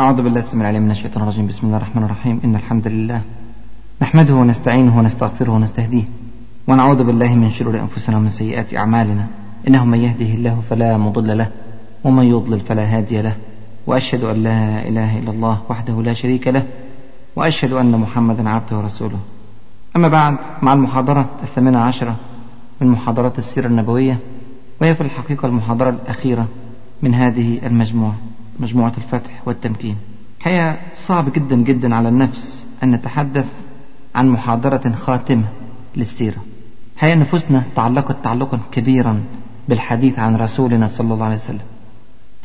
أعوذ بالله السميع العليم من الشيطان الرجيم. بسم الله الرحمن الرحيم. إن الحمد لله نحمده ونستعينه ونستغفره ونستهديه ونعوذ بالله من شرور أنفسنا ومن سيئات أعمالنا. إنه من يهده الله فلا مضل له ومن يضلل فلا هادي له. وأشهد أن لا إله إلا الله وحده لا شريك له وأشهد أن محمدا عبده ورسوله. أما بعد مع المحاضرة الثامنة عشرة من محاضرات السيرة النبوية وهي في الحقيقة المحاضرة الأخيرة من هذه المجموعة. مجموعة الفتح والتمكين. هي صعب جدا جدا على النفس أن نتحدث عن محاضرة خاتمة للسيرة. هي نفوسنا تعلقت تعلقا كبيرا بالحديث عن رسولنا صلى الله عليه وسلم.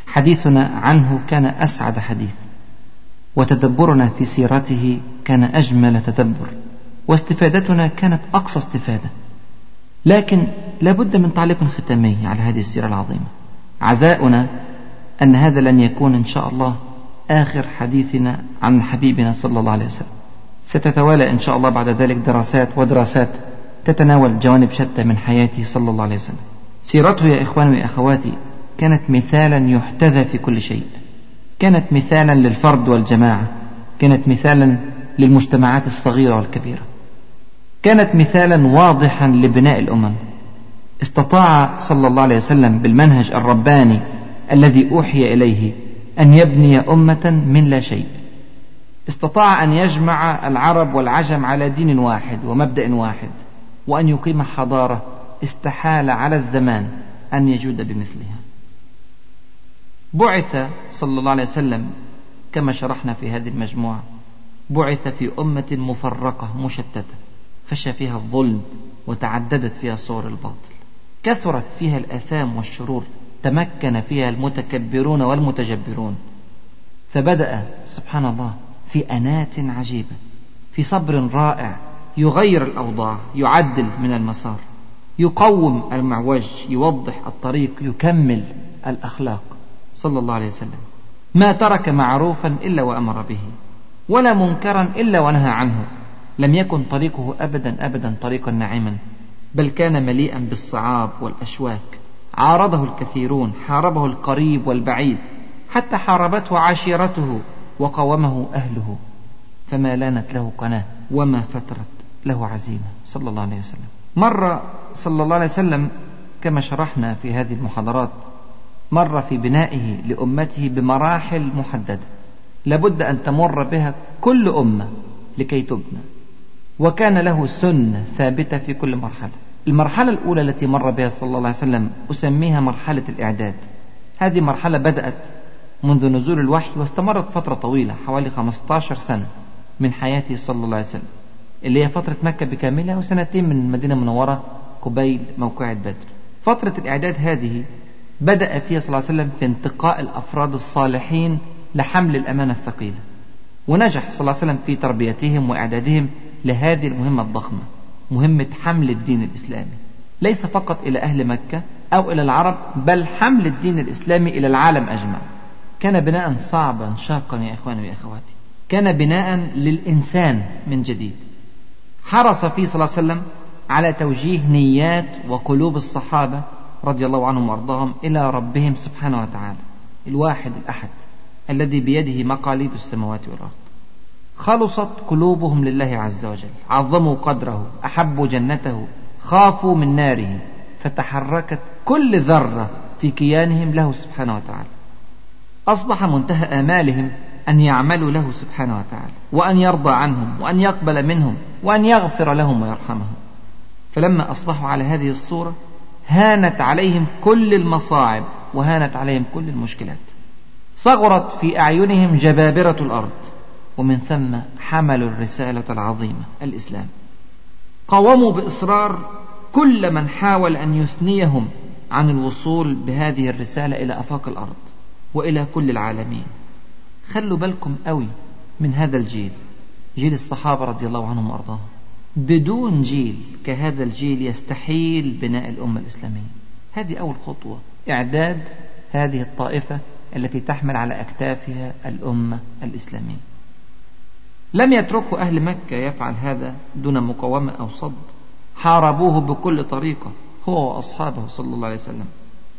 حديثنا عنه كان أسعد حديث وتدبرنا في سيرته كان أجمل تدبر واستفادتنا كانت أقصى استفادة. لكن لابد من تعليق ختامي على هذه السيرة العظيمة. عزاؤنا أن هذا لن يكون إن شاء الله آخر حديثنا عن حبيبنا صلى الله عليه وسلم. ستتوالى إن شاء الله بعد ذلك دراسات ودراسات تتناول جوانب شتى من حياته صلى الله عليه وسلم. سيرته يا إخواني وأخواتي كانت مثالا يحتذى في كل شيء. كانت مثالا للفرد والجماعة. كانت مثالا للمجتمعات الصغيرة والكبيرة. كانت مثالا واضحا لبناء الأمم. استطاع صلى الله عليه وسلم بالمنهج الرباني الذي أوحي إليه أن يبني أمة من لا شيء. استطاع أن يجمع العرب والعجم على دين واحد ومبدأ واحد وأن يقيم حضارة استحال على الزمان أن يجود بمثلها. بعث صلى الله عليه وسلم كما شرحنا في هذه المجموعة بعث في أمة مفرقة مشتتة فشى فيها الظلم وتعددت فيها صور الباطل. كثرت فيها الآثام والشرور تمكن فيها المتكبرون والمتجبرون. فبدأ سبحان الله في أنات عجيبة في صبر رائع يغير الأوضاع يعدل من المسار يقوم المعوج يوضح الطريق يكمل الأخلاق صلى الله عليه وسلم. ما ترك معروفا إلا وأمر به ولا منكرا إلا ونهى عنه. لم يكن طريقه أبدا أبدا طريقا ناعما بل كان مليئا بالصعاب والأشواك. عارضه الكثيرون حاربه القريب والبعيد حتى حاربته عشيرته وقاومه أهله. فما لانت له قناة وما فترت له عزيمة. صلى الله عليه وسلم. مر صلى الله عليه وسلم كما شرحنا في هذه المحاضرات مر في بنائه لأمته بمراحل محددة. لابد أن تمر بها كل أمة لكي تبنى. وكان له سنة ثابتة في كل مرحلة. المرحلة الأولى التي مر بها صلى الله عليه وسلم أسميها مرحلة الإعداد. هذه مرحلة بدأت منذ نزول الوحي واستمرت فترة طويلة حوالي 15 سنة من حياته صلى الله عليه وسلم اللي هي فترة مكة بكاملها وسنتين من المدينة المنورة قبيل موقعة بدر. فترة الإعداد هذه بدأ فيها صلى الله عليه وسلم في انتقاء الأفراد الصالحين لحمل الأمانة الثقيلة ونجح صلى الله عليه وسلم في تربيتهم وإعدادهم لهذه المهمة الضخمة. مهمة حمل الدين الإسلامي. ليس فقط إلى أهل مكة أو إلى العرب بل حمل الدين الإسلامي إلى العالم أجمع. كان بناء صعبا شاقا يا إخواني وأخواتي كان بناء للإنسان من جديد. حرص فيه صلى الله عليه وسلم على توجيه نيات وقلوب الصحابة رضي الله عنهم وأرضاهم إلى ربهم سبحانه وتعالى. الواحد الأحد الذي بيده مقاليد السماوات والأرض. خلصت قلوبهم لله عز وجل. عظموا قدره أحبوا جنته خافوا من ناره. فتحركت كل ذرة في كيانهم له سبحانه وتعالى. أصبح منتهى آمالهم أن يعملوا له سبحانه وتعالى وأن يرضى عنهم وأن يقبل منهم وأن يغفر لهم ويرحمهم. فلما أصبحوا على هذه الصورة هانت عليهم كل المصاعب وهانت عليهم كل المشكلات. صغرت في أعينهم جبابرة الأرض. ومن ثم حملوا الرسالة العظيمة الإسلام. قاوموا بإصرار كل من حاول أن يثنيهم عن الوصول بهذه الرسالة إلى أفاق الأرض وإلى كل العالمين. خلوا بالكم قوي من هذا الجيل جيل الصحابة رضي الله عنهم وأرضاهم. بدون جيل كهذا الجيل يستحيل بناء الأمة الإسلامية. هذه أول خطوة إعداد هذه الطائفة التي تحمل على أكتافها الأمة الإسلامية. لم يتركه أهل مكة يفعل هذا دون مقاومة أو صد. حاربوه بكل طريقة هو وأصحابه صلى الله عليه وسلم.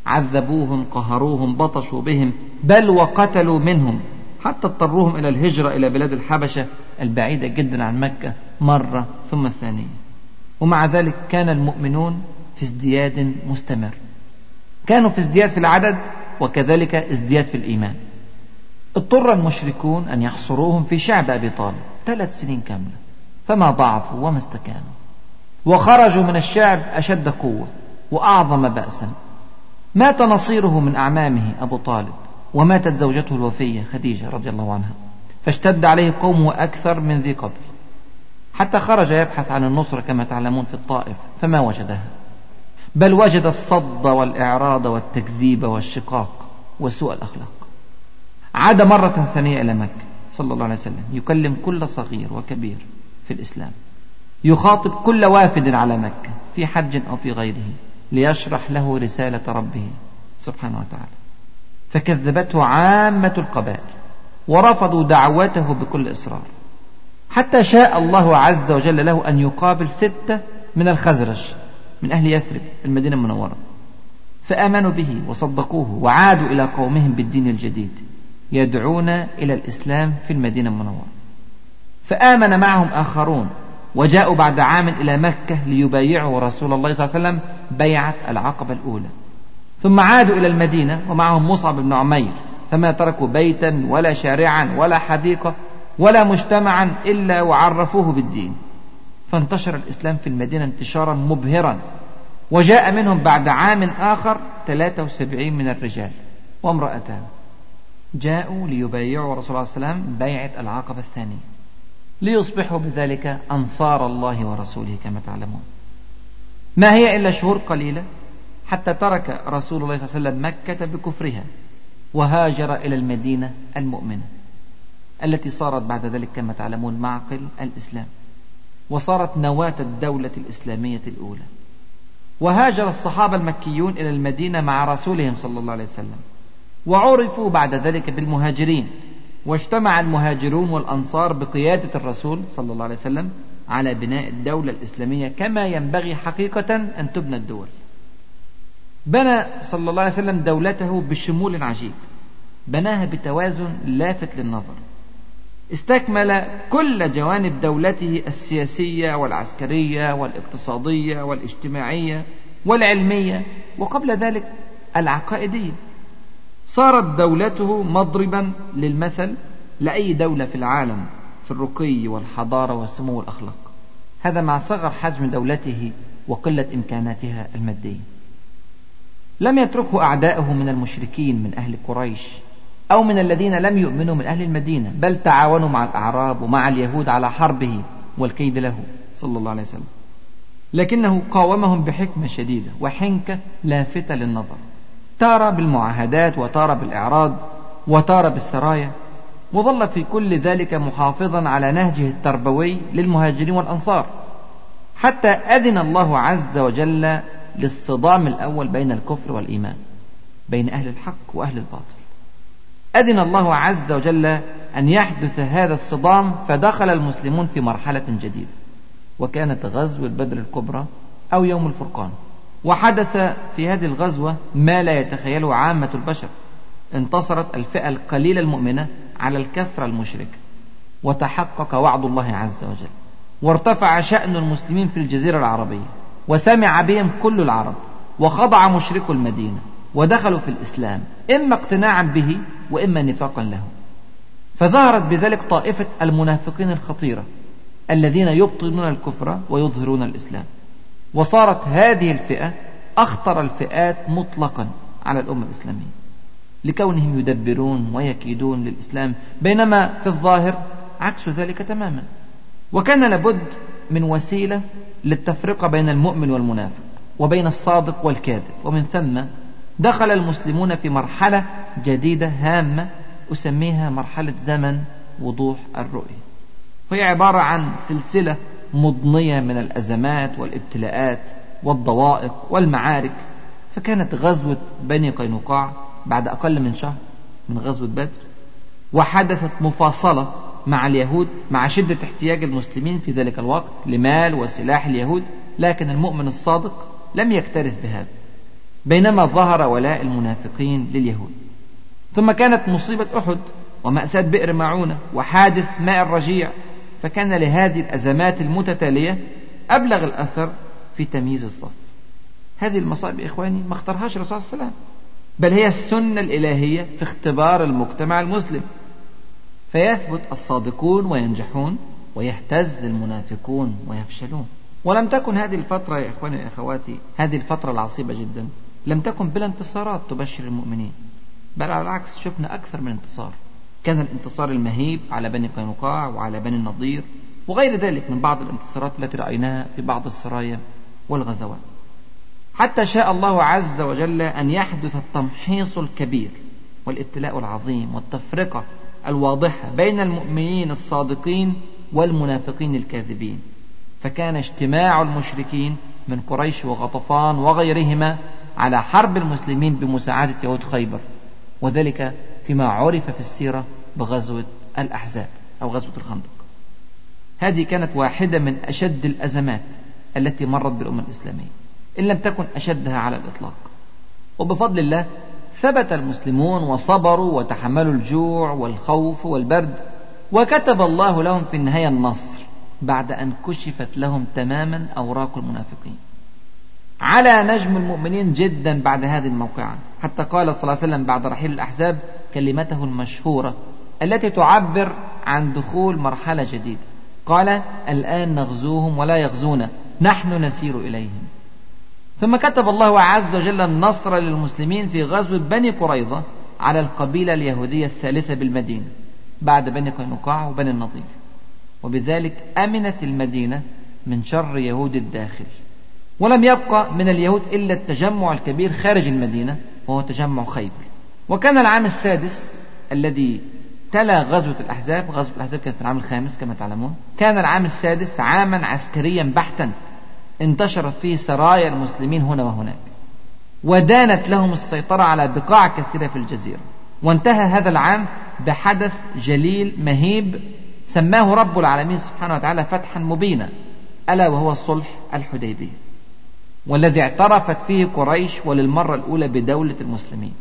عذبوهم قهروهم بطشوا بهم بل وقتلوا منهم. حتى اضطروهم إلى الهجرة إلى بلاد الحبشة البعيدة جدا عن مكة مرة ثم الثانية. ومع ذلك كان المؤمنون في ازدياد مستمر. كانوا في ازدياد في العدد وكذلك ازدياد في الإيمان. اضطر المشركون أن يحصروهم في شعب أبي طالب ثلاث سنين كاملة فما ضعفوا وما استكانوا. وخرجوا من الشعب أشد قوة وأعظم بأسا. مات نصيره من أعمامه أبو طالب وماتت زوجته الوفية خديجة رضي الله عنها. فاشتد عليه قومه أكثر من ذي قبل. حتى خرج يبحث عن النصرة كما تعلمون في الطائف فما وجدها. بل وجد الصد والإعراض والتكذيب والشقاق وسوء الأخلاق. عاد مرة ثانية إلى مكة صلى الله عليه وسلم يكلم كل صغير وكبير في الإسلام يخاطب كل وافد على مكة في حج أو في غيره ليشرح له رسالة ربه سبحانه وتعالى. فكذبته عامة القبائل ورفضوا دعوته بكل إصرار. حتى شاء الله عز وجل له أن يقابل ستة من الخزرج من أهل يثرب المدينة المنورة. فآمنوا به وصدقوه وعادوا إلى قومهم بالدين الجديد. يدعون إلى الإسلام في المدينة المنورة. فآمن معهم آخرون وجاءوا بعد عام إلى مكة ليبايعوا رسول الله صلى الله عليه وسلم بيعة العقبة الأولى. ثم عادوا إلى المدينة ومعهم مصعب بن عمير فما تركوا بيتا ولا شارعا ولا حديقة ولا مجتمعا إلا وعرفوه بالدين. فانتشر الإسلام في المدينة انتشارا مبهرا وجاء منهم بعد عام آخر 73 من الرجال وامرأتان. جاءوا ليبايعوا رسول الله صلى الله عليه وسلم بيعة العقبة الثانية. ليصبحوا بذلك أنصار الله ورسوله كما تعلمون. ما هي إلا شهور قليلة حتى ترك رسول الله صلى الله عليه وسلم مكة بكفرها وهاجر إلى المدينة المؤمنة التي صارت بعد ذلك كما تعلمون معقل الإسلام وصارت نواة الدولة الإسلامية الأولى. وهاجر الصحابة المكيون إلى المدينة مع رسولهم صلى الله عليه وسلم. وعرفوا بعد ذلك بالمهاجرين. واجتمع المهاجرون والأنصار بقيادة الرسول صلى الله عليه وسلم على بناء الدولة الإسلامية كما ينبغي حقيقة أن تبنى الدول. بنى صلى الله عليه وسلم دولته بشمول عجيب. بناها بتوازن لافت للنظر. استكمل كل جوانب دولته السياسية والعسكرية والاقتصادية والاجتماعية والعلمية وقبل ذلك العقائدية. صارت دولته مضربا للمثل لأي دولة في العالم في الرقي والحضارة والسمو والأخلاق. هذا مع صغر حجم دولته وقلة إمكاناتها المادية. لم يتركه أعداؤه من المشركين من أهل قريش أو من الذين لم يؤمنوا من أهل المدينة بل تعاونوا مع الأعراب ومع اليهود على حربه والكيد له صلى الله عليه وسلم. لكنه قاومهم بحكمة شديدة وحنكة لافتة للنظر. تارة بالمعاهدات وتارة بالإعراض وتارة بالسرايا وظل في كل ذلك محافظا على نهجه التربوي للمهاجرين والأنصار حتى أذن الله عز وجل للصدام الأول بين الكفر والإيمان بين أهل الحق وأهل الباطل. أذن الله عز وجل أن يحدث هذا الصدام فدخل المسلمون في مرحلة جديدة وكانت غزوة بدر الكبرى أو يوم الفرقان. وحدث في هذه الغزوة ما لا يتخيله عامة البشر. انتصرت الفئة القليلة المؤمنة على الكثرة المشركة وتحقق وعد الله عز وجل. وارتفع شأن المسلمين في الجزيرة العربية. وسمع بهم كل العرب. وخضع مشركو المدينة. ودخلوا في الإسلام. إما اقتناعا به وإما نفاقا له. فظهرت بذلك طائفة المنافقين الخطيرة. الذين يبطنون الكفر ويظهرون الإسلام. وصارت هذه الفئة أخطر الفئات مطلقا على الأمة الإسلامية. لكونهم يدبرون ويكيدون للإسلام بينما في الظاهر عكس ذلك تماما. وكان لابد من وسيلة للتفرقة بين المؤمن والمنافق وبين الصادق والكاذب. ومن ثم دخل المسلمون في مرحلة جديدة هامة أسميها مرحلة زمن وضوح الرؤية. وهي عبارة عن سلسلة مضنية من الأزمات والابتلاءات والضوائق والمعارك فكانت غزوة بني قينقاع بعد أقل من شهر من غزوة بدر وحدثت مفاصلة مع اليهود مع شدة احتياج المسلمين في ذلك الوقت لمال وسلاح اليهود لكن المؤمن الصادق لم يكترث بهذا بينما ظهر ولاء المنافقين لليهود. ثم كانت مصيبة أحد ومأساة بئر معونة وحادث ماء الرجيع فكان لهذه الأزمات المتتالية أبلغ الأثر في تمييز الصف. هذه المصائب إخواني ما اختارهاش الرسول صلى الله عليه وسلم. بل هي السنة الإلهية في اختبار المجتمع المسلم. فيثبت الصادقون وينجحون ويهتز المنافقون ويفشلون. ولم تكن هذه الفترة يا إخواني وأخواتي هذه الفترة العصيبة جدا لم تكن بلا انتصارات تبشر المؤمنين. بل على العكس شفنا أكثر من انتصار. كان الانتصار المهيب على بني قينقاع وعلى بني النضير وغير ذلك من بعض الانتصارات التي رأيناها في بعض السرايا والغزوات. حتى شاء الله عز وجل أن يحدث التمحيص الكبير والابتلاء العظيم والتفرقة الواضحة بين المؤمنين الصادقين والمنافقين الكاذبين. فكان اجتماع المشركين من قريش وغطفان وغيرهما على حرب المسلمين بمساعدة يهود خيبر. وذلك فيما عرف في السيرة بغزوة الأحزاب أو غزوة الخندق. هذه كانت واحدة من أشد الأزمات التي مرت بالأمة الإسلامية إن لم تكن أشدها على الإطلاق. وبفضل الله ثبت المسلمون وصبروا وتحملوا الجوع والخوف والبرد وكتب الله لهم في النهاية النصر بعد أن كشفت لهم تماما أوراق المنافقين. على نجم المؤمنين جدا بعد هذه الموقعة. حتى قال صلى الله عليه وسلم بعد رحيل الأحزاب كلمته المشهورة التي تعبر عن دخول مرحلة جديدة. قال الآن نغزوهم ولا يغزونا نحن نسير إليهم. ثم كتب الله عز وجل النصر للمسلمين في غزو بني قريظة على القبيلة اليهودية الثالثة بالمدينة بعد بني قينقاع وبني النضير وبذلك أمنت المدينة من شر يهود الداخل. ولم يبقى من اليهود إلا التجمع الكبير خارج المدينة وهو تجمع خيبر. وكان العام السادس الذي تلا غزوة الأحزاب غزوة الأحزاب كانت في العام الخامس كما تعلمون. كان العام السادس عاما عسكريا بحتا انتشرت فيه سرايا المسلمين هنا وهناك. ودانت لهم السيطرة على بقاع كثيرة في الجزيرة. وانتهى هذا العام بحدث جليل مهيب سماه رب العالمين سبحانه وتعالى فتحا مبينا ألا وهو الصلح الحديبية. والذي اعترفت فيه قريش وللمرة الأولى بدولة المسلمين.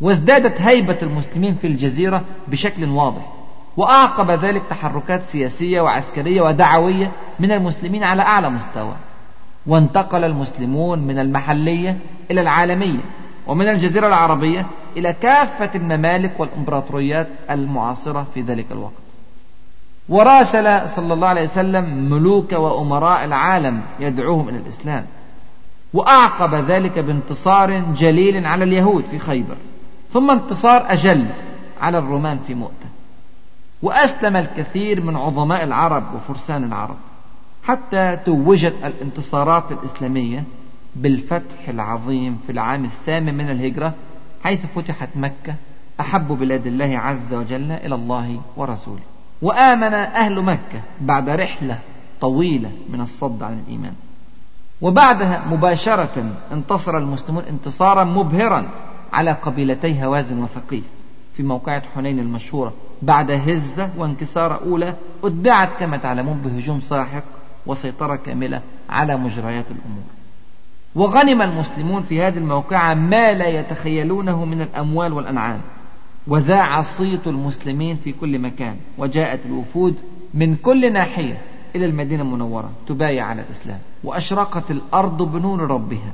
وازدادت هيبة المسلمين في الجزيرة بشكل واضح وأعقب ذلك تحركات سياسية وعسكرية ودعوية من المسلمين على أعلى مستوى. وانتقل المسلمون من المحلية إلى العالمية ومن الجزيرة العربية إلى كافة الممالك والإمبراطوريات المعاصرة في ذلك الوقت. وراسل صلى الله عليه وسلم ملوك وأمراء العالم يدعوهم إلى الإسلام وأعقب ذلك بانتصار جليل على اليهود في خيبر. ثم انتصار أجل على الرومان في مؤتة. وأسلم الكثير من عظماء العرب وفرسان العرب حتى توجت الانتصارات الإسلامية بالفتح العظيم في العام الثامن من الهجرة حيث فتحت مكة أحب بلاد الله عز وجل إلى الله ورسوله. وآمن أهل مكة بعد رحلة طويلة من الصد عن الإيمان. وبعدها مباشرة انتصر المسلمون انتصارا مبهرا على قبيلتي هوازن وثقيف في موقعة حنين المشهورة. بعد هزة وانكسار أولى أتبعت كما تعلمون بهجوم ساحق وسيطرة كاملة على مجريات الأمور. وغنم المسلمون في هذه الموقعة ما لا يتخيلونه من الأموال والأنعام. وذاع صيت المسلمين في كل مكان. وجاءت الوفود من كل ناحية إلى المدينة المنورة تبايع على الإسلام. وأشرقت الأرض بنور ربها.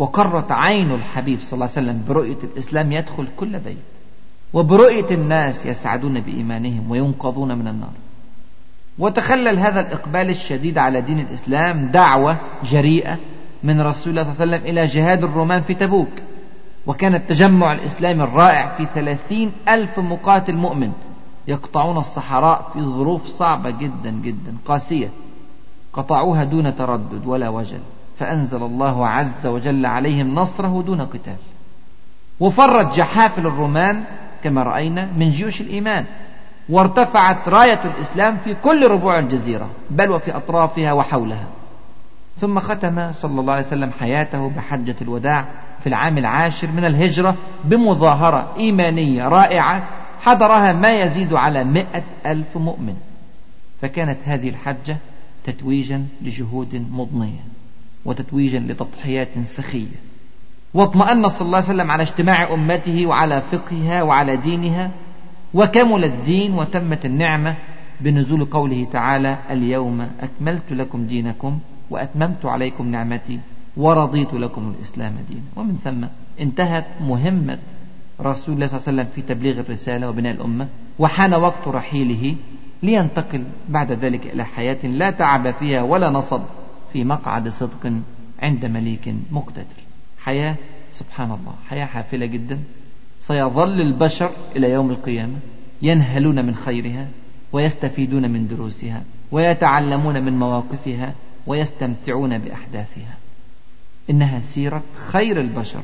وقرت عين الحبيب صلى الله عليه وسلم برؤية الإسلام يدخل كل بيت وبرؤية الناس يسعدون بإيمانهم وينقذون من النار. وتخلل هذا الإقبال الشديد على دين الإسلام دعوة جريئة من رسول الله صلى الله عليه وسلم إلى جهاد الرومان في تبوك. وكان التجمع الإسلامي الرائع في ثلاثين ألف مقاتل مؤمن يقطعون الصحراء في ظروف صعبة جدا جدا قاسية قطعوها دون تردد ولا وجل. فأنزل الله عز وجل عليهم نصره دون قتال. وفرت جحافل الرومان كما رأينا من جيوش الإيمان وارتفعت راية الإسلام في كل ربوع الجزيرة بل وفي أطرافها وحولها. ثم ختم صلى الله عليه وسلم حياته بحجة الوداع في العام العاشر من الهجرة بمظاهرة إيمانية رائعة حضرها ما يزيد على مئة ألف مؤمن. فكانت هذه الحجة تتويجا لجهود مضنية. وتتويجا لتضحيات سخية. واطمأن صلى الله عليه وسلم على اجتماع أمته وعلى فقهها وعلى دينها وكمل الدين وتمت النعمة بنزول قوله تعالى اليوم أكملت لكم دينكم وأتممت عليكم نعمتي ورضيت لكم الإسلام دينا. ومن ثم انتهت مهمة رسول الله صلى الله عليه وسلم في تبليغ الرسالة وبناء الأمة وحان وقت رحيله لينتقل بعد ذلك إلى حياة لا تعب فيها ولا نصب. في مقعد صدق عند مليك مقتدر. حياة سبحان الله حياة حافلة جدا. سيظل البشر إلى يوم القيامة ينهلون من خيرها ويستفيدون من دروسها ويتعلمون من مواقفها ويستمتعون بأحداثها. إنها سيرة خير البشر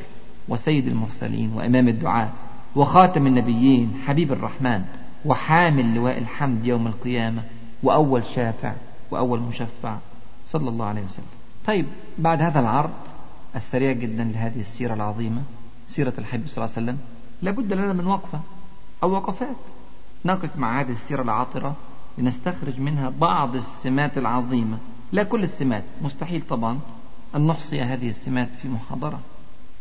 وسيد المرسلين وإمام الدعاء وخاتم النبيين حبيب الرحمن وحامل لواء الحمد يوم القيامة وأول شافع وأول مشفع. صلى الله عليه وسلم. طيب بعد هذا العرض السريع جدا لهذه السيرة العظيمة سيرة الحبيب صلى الله عليه وسلم لابد لنا من وقفة أو وقفات. نقف مع هذه السيرة العاطرة لنستخرج منها بعض السمات العظيمة. لا كل السمات مستحيل طبعا أن نحصي هذه السمات في محاضرة.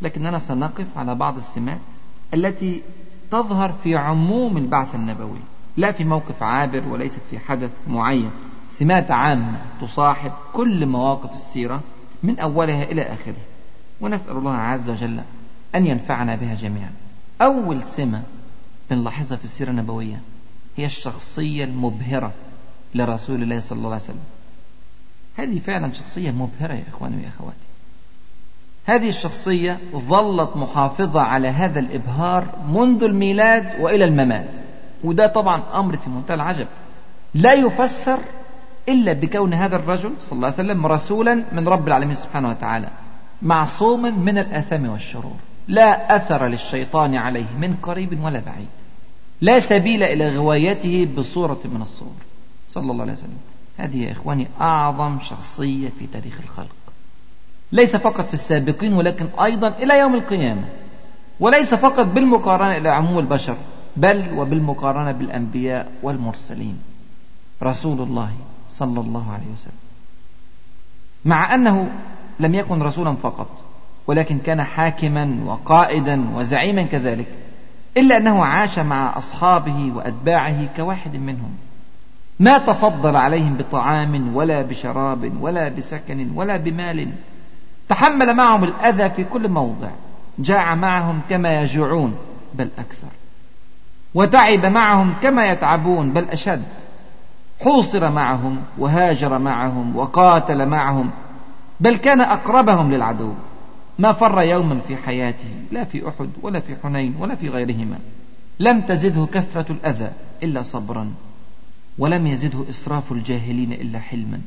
لكننا سنقف على بعض السمات التي تظهر في عموم البعث النبوي لا في موقف عابر وليست في حدث معين. سمات عامة تصاحب كل مواقف السيرة من أولها إلى آخره ونسأل الله عز وجل أن ينفعنا بها جميعا. أول سمة بنلاحظها في السيرة النبوية هي الشخصية المبهرة لرسول الله صلى الله عليه وسلم. هذه فعلا شخصية مبهرة يا إخواني ويا أخواتي. هذه الشخصية ظلت محافظة على هذا الإبهار منذ الميلاد وإلى الممات. وده طبعا أمر في منتهى العجب. لا يفسر إلا بكون هذا الرجل صلى الله عليه وسلم رسولا من رب العالمين سبحانه وتعالى معصوما من الآثام والشرور لا أثر للشيطان عليه من قريب ولا بعيد لا سبيل إلى غوايته بصورة من الصور. صلى الله عليه وسلم. هذه يا إخواني أعظم شخصية في تاريخ الخلق. ليس فقط في السابقين ولكن أيضا إلى يوم القيامة. وليس فقط بالمقارنة إلى عموم البشر بل وبالمقارنة بالأنبياء والمرسلين. رسول الله صلى الله عليه وسلم. مع أنه لم يكن رسولا فقط ولكن كان حاكما وقائدا وزعيما كذلك إلا أنه عاش مع أصحابه وأتباعه كواحد منهم. ما تفضل عليهم بطعام ولا بشراب ولا بسكن ولا بمال. تحمل معهم الأذى في كل موضع. جاع معهم كما يجوعون بل أكثر. وتعب معهم كما يتعبون بل أشد. حوصر معهم وهاجر معهم وقاتل معهم بل كان أقربهم للعدو. ما فر يوما في حياته لا في أحد ولا في حنين ولا في غيرهما. لم تزده كثرة الأذى إلا صبرا ولم يزده إسراف الجاهلين إلا حلما.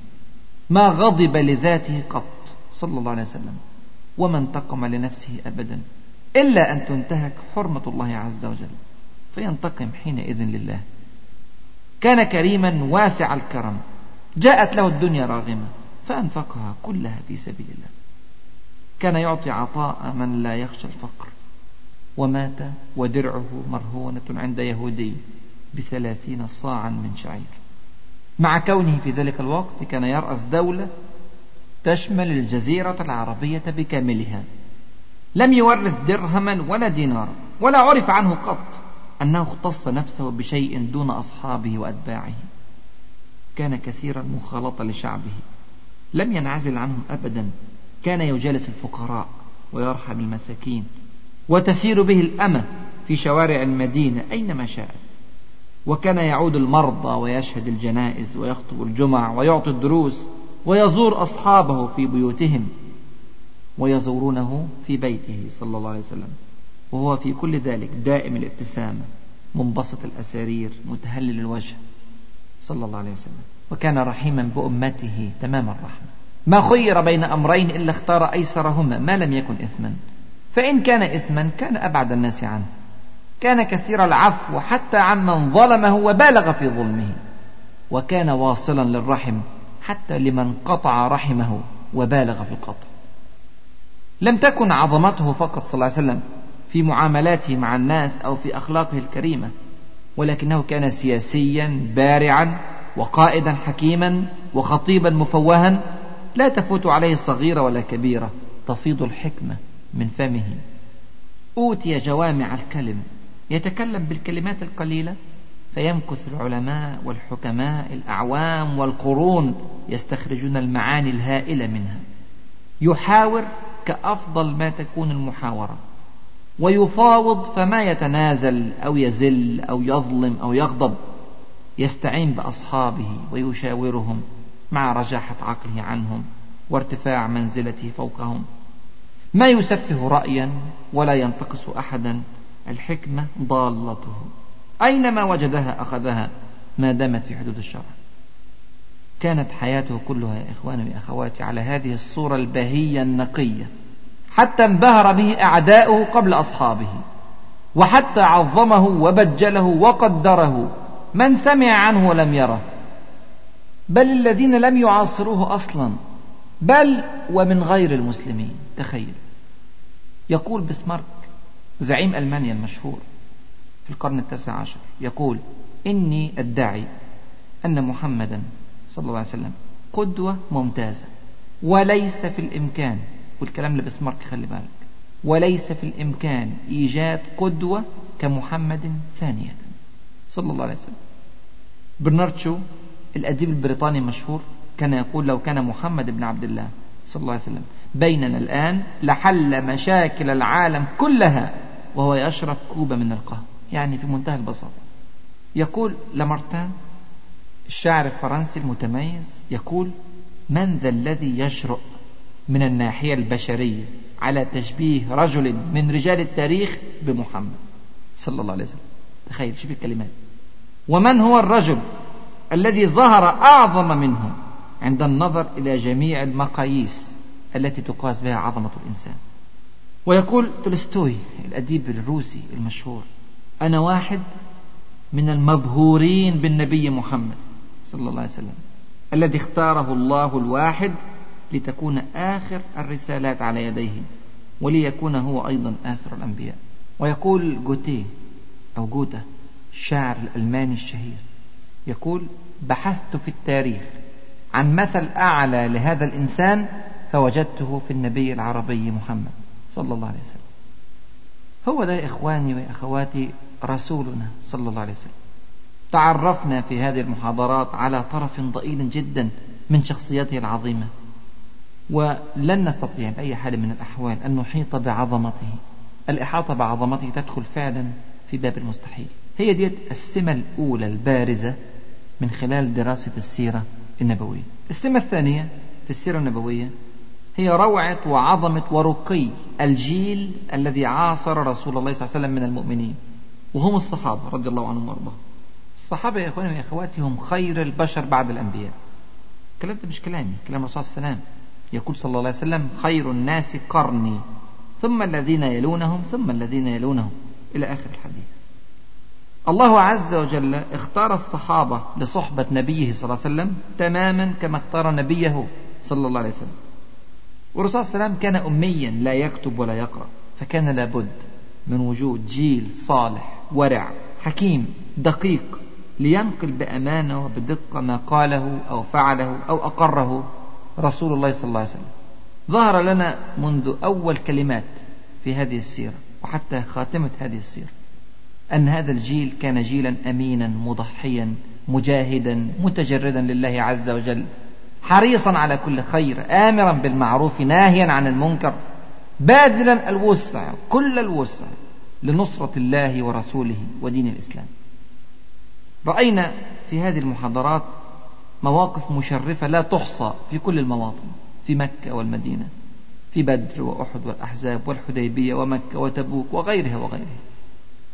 ما غضب لذاته قط صلى الله عليه وسلم وما انتقم لنفسه أبدا إلا أن تنتهك حرمة الله عز وجل. فينتقم حينئذ لله. كان كريما واسع الكرم. جاءت له الدنيا راغمة فأنفقها كلها في سبيل الله. كان يعطي عطاء من لا يخشى الفقر. ومات ودرعه مرهونة عند يهودي بثلاثين صاعا من شعير. مع كونه في ذلك الوقت كان يرأس دولة تشمل الجزيرة العربية بكاملها. لم يورث درهما ولا دينارا ولا عرف عنه قط. أنه اختص نفسه بشيء دون أصحابه وأتباعه. كان كثيرا مخالطة لشعبه. لم ينعزل عنهم أبدا. كان يجالس الفقراء ويرحم المساكين. وتسير به الأمة في شوارع المدينة أينما شاءت. وكان يعود المرضى ويشهد الجنائز ويخطب الجمع ويعطي الدروس ويزور أصحابه في بيوتهم ويزورونه في بيته صلى الله عليه وسلم. وهو في كل ذلك دائم الابتسامة منبسط الأسارير متهلل الوجه. صلى الله عليه وسلم. وكان رحيما بأمته تمام الرحمة. ما خير بين أمرين إلا اختار أيسرهما ما لم يكن إثما. فإن كان إثما كان أبعد الناس عنه. كان كثير العفو حتى عمن ظلمه وبالغ في ظلمه. وكان واصلا للرحم حتى لمن قطع رحمه وبالغ في القطع. لم تكن عظمته فقط صلى الله عليه وسلم. في معاملاته مع الناس أو في أخلاقه الكريمة ولكنه كان سياسيا بارعا وقائدا حكيما وخطيبا مفوها لا تفوت عليه صغيره ولا كبيرة تفيض الحكمة من فمه. أوتي جوامع الكلم يتكلم بالكلمات القليلة فيمكث العلماء والحكماء الأعوام والقرون يستخرجون المعاني الهائلة منها. يحاور كأفضل ما تكون المحاورة. ويفاوض فما يتنازل أو يزل أو يظلم أو يغضب يستعين بأصحابه ويشاورهم مع رجاحة عقله عنهم وارتفاع منزلته فوقهم. ما يسفه رأيا ولا ينتقص أحدا الحكمة ضالته. أينما وجدها أخذها ما دامت في حدود الشرع. كانت حياته كلها يا إخواني وأخواتي على هذه الصورة البهية النقية. حتى انبهر به أعداؤه قبل أصحابه وحتى عظمه وبجله وقدره من سمع عنه ولم يره. بل الذين لم يعاصروه أصلا بل ومن غير المسلمين. تخيل. يقول بسمارك زعيم ألمانيا المشهور في القرن التاسع عشر يقول إني أدعي أن محمدا صلى الله عليه وسلم قدوة ممتازة وليس في الإمكان والكلام اللي بسمارك خلي بالك. وليس في الإمكان إيجاد قدوة كمحمد ثانية. صلى الله عليه وسلم. برنارد شو الأديب البريطاني المشهور كان يقول لو كان محمد بن عبد الله صلى الله عليه وسلم بيننا الآن لحل مشاكل العالم كلها وهو يشرب كوبا من القهوة. يعني في منتهى البساطة. يقول لامارتان الشاعر الفرنسي المتميز يقول من ذا الذي يجرؤ من الناحية البشرية على تشبيه رجل من رجال التاريخ بمحمد صلى الله عليه وسلم. تخيل شوف الكلمات. ومن هو الرجل الذي ظهر أعظم منه عند النظر إلى جميع المقاييس التي تقاس بها عظمة الإنسان؟ ويقول تولستوي الأديب الروسي المشهور أنا واحد من المبهورين بالنبي محمد صلى الله عليه وسلم الذي اختاره الله الواحد لتكون آخر الرسالات على يديه وليكون هو أيضا آخر الأنبياء. ويقول جوتيه أو جوتا الشاعر الألماني الشهير يقول بحثت في التاريخ عن مثل أعلى لهذا الإنسان فوجدته في النبي العربي محمد صلى الله عليه وسلم. هو ده يا إخواني وأخواتي رسولنا صلى الله عليه وسلم. تعرفنا في هذه المحاضرات على طرف ضئيل جدا من شخصيته العظيمة ولن نستطيع بأي حال من الأحوال أن نحيط بعظمته. الإحاطة بعظمته تدخل فعلا في باب المستحيل. هي دي السمة الأولى البارزة من خلال دراسة السيرة النبوية. السمة الثانية في السيرة النبوية هي روعة وعظمة ورقي الجيل الذي عاصر رسول الله صلى الله عليه وسلم من المؤمنين. وهم الصحابة رضي الله عنهم وأرضاهم. الصحابة يا إخواني وأخواتي هم خير البشر بعد الأنبياء. الكلام ده مش كلامي كلام الرسول صلى الله عليه وسلم. يقول صلى الله عليه وسلم خير الناس قرني. ثم الذين يلونهم ثم الذين يلونهم. إلى آخر الحديث. الله عز وجل اختار الصحابة لصحبة نبيه صلى الله عليه وسلم تماما كما اختار نبيه صلى الله عليه وسلم. والرسول صلى الله عليه وسلم كان أميا لا يكتب ولا يقرأ فكان لابد من وجود جيل صالح ورع حكيم دقيق لينقل بأمانة وبدقة ما قاله أو فعله أو أقره. رسول الله صلى الله عليه وسلم. ظهر لنا منذ أول كلمات في هذه السيرة وحتى خاتمة هذه السيرة أن هذا الجيل كان جيلا أمينا مضحيا مجاهدا متجردا لله عز وجل حريصا على كل خير آمرا بالمعروف ناهيا عن المنكر باذلا الوسع كل الوسع لنصرة الله ورسوله ودين الإسلام. رأينا في هذه المحاضرات مواقف مشرفة لا تحصى في كل المواطن في مكة والمدينة في بدر وأحد والأحزاب والحديبية ومكة وتبوك وغيرها وغيرها.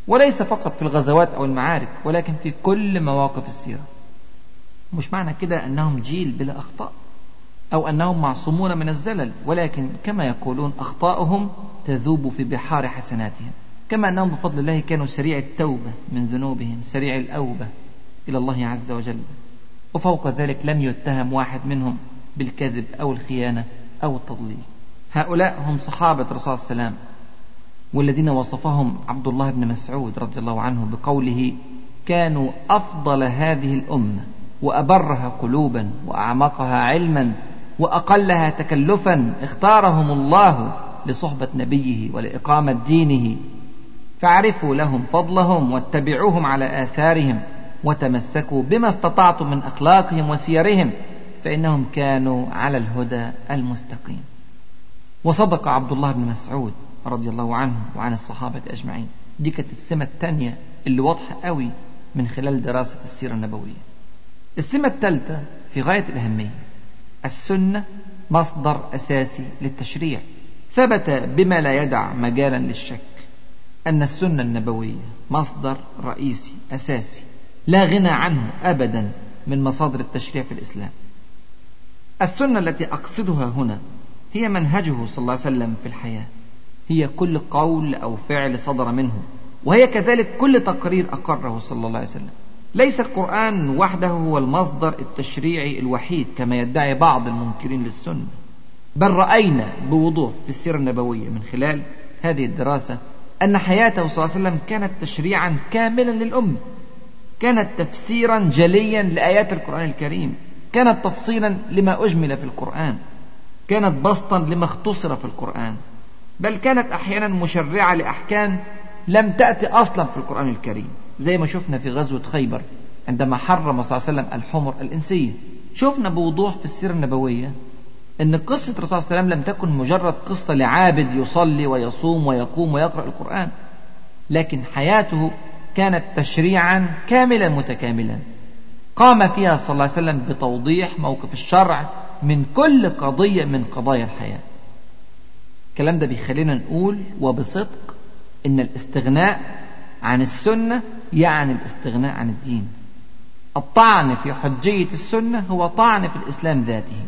وليس فقط في الغزوات أو المعارك ولكن في كل مواقف السيرة. مش معنى كده أنهم جيل بلا أخطاء أو أنهم معصومون من الزلل ولكن كما يقولون أخطاؤهم تذوب في بحار حسناتهم. كما أنهم بفضل الله كانوا سريع التوبة من ذنوبهم سريع الأوبة إلى الله عز وجل. وفوق ذلك لم يتهم واحد منهم بالكذب أو الخيانة أو التضليل. هؤلاء هم صحابة عليه وسلم والذين وصفهم عبد الله بن مسعود رضي الله عنه بقوله كانوا أفضل هذه الأمة وأبرها قلوبا وأعمقها علما وأقلها تكلفا اختارهم الله لصحبة نبيه ولإقامة دينه فاعرفوا لهم فضلهم واتبعوهم على آثارهم وتمسكوا بما استطعتم من أخلاقهم وسيرهم فإنهم كانوا على الهدى المستقيم. وصدق عبد الله بن مسعود رضي الله عنه وعن الصحابة أجمعين. دي كانت السمة الثانية اللي واضحة قوي من خلال دراسة السيرة النبوية. السمة الثالثة في غاية الأهمية السنة مصدر أساسي للتشريع. ثبت بما لا يدع مجالا للشك أن السنة النبوية مصدر رئيسي أساسي لا غنى عنه أبدا من مصادر التشريع في الإسلام. السنة التي أقصدها هنا هي منهجه صلى الله عليه وسلم في الحياة. هي كل قول أو فعل صدر منه. وهي كذلك كل تقرير أقره صلى الله عليه وسلم. ليس القرآن وحده هو المصدر التشريعي الوحيد كما يدعي بعض المنكرين للسنة. بل رأينا بوضوح في السيرة النبوية من خلال هذه الدراسة أن حياته صلى الله عليه وسلم كانت تشريعا كاملا للأمة. كانت تفسيرا جليا لآيات القرآن الكريم كانت تفصيلا لما أجمل في القرآن كانت بسطا لما اختصر في القرآن بل كانت أحيانا مشرعة لأحكام لم تأتي أصلا في القرآن الكريم زي ما شفنا في غزوة خيبر عندما حرم صلى الله عليه وسلم الحمر الإنسية. شفنا بوضوح في السيرة النبوية أن قصة الرسول صلى الله عليه وسلم لم تكن مجرد قصة لعابد يصلي ويصوم ويقوم ويقرأ القرآن لكن حياته كانت تشريعا كاملا متكاملا. قام فيها صلى الله عليه وسلم بتوضيح موقف الشرع من كل قضية من قضايا الحياة. الكلام ده بيخلينا نقول وبصدق إن الاستغناء عن السنة يعني الاستغناء عن الدين. الطعن في حجية السنة هو طعن في الإسلام ذاته.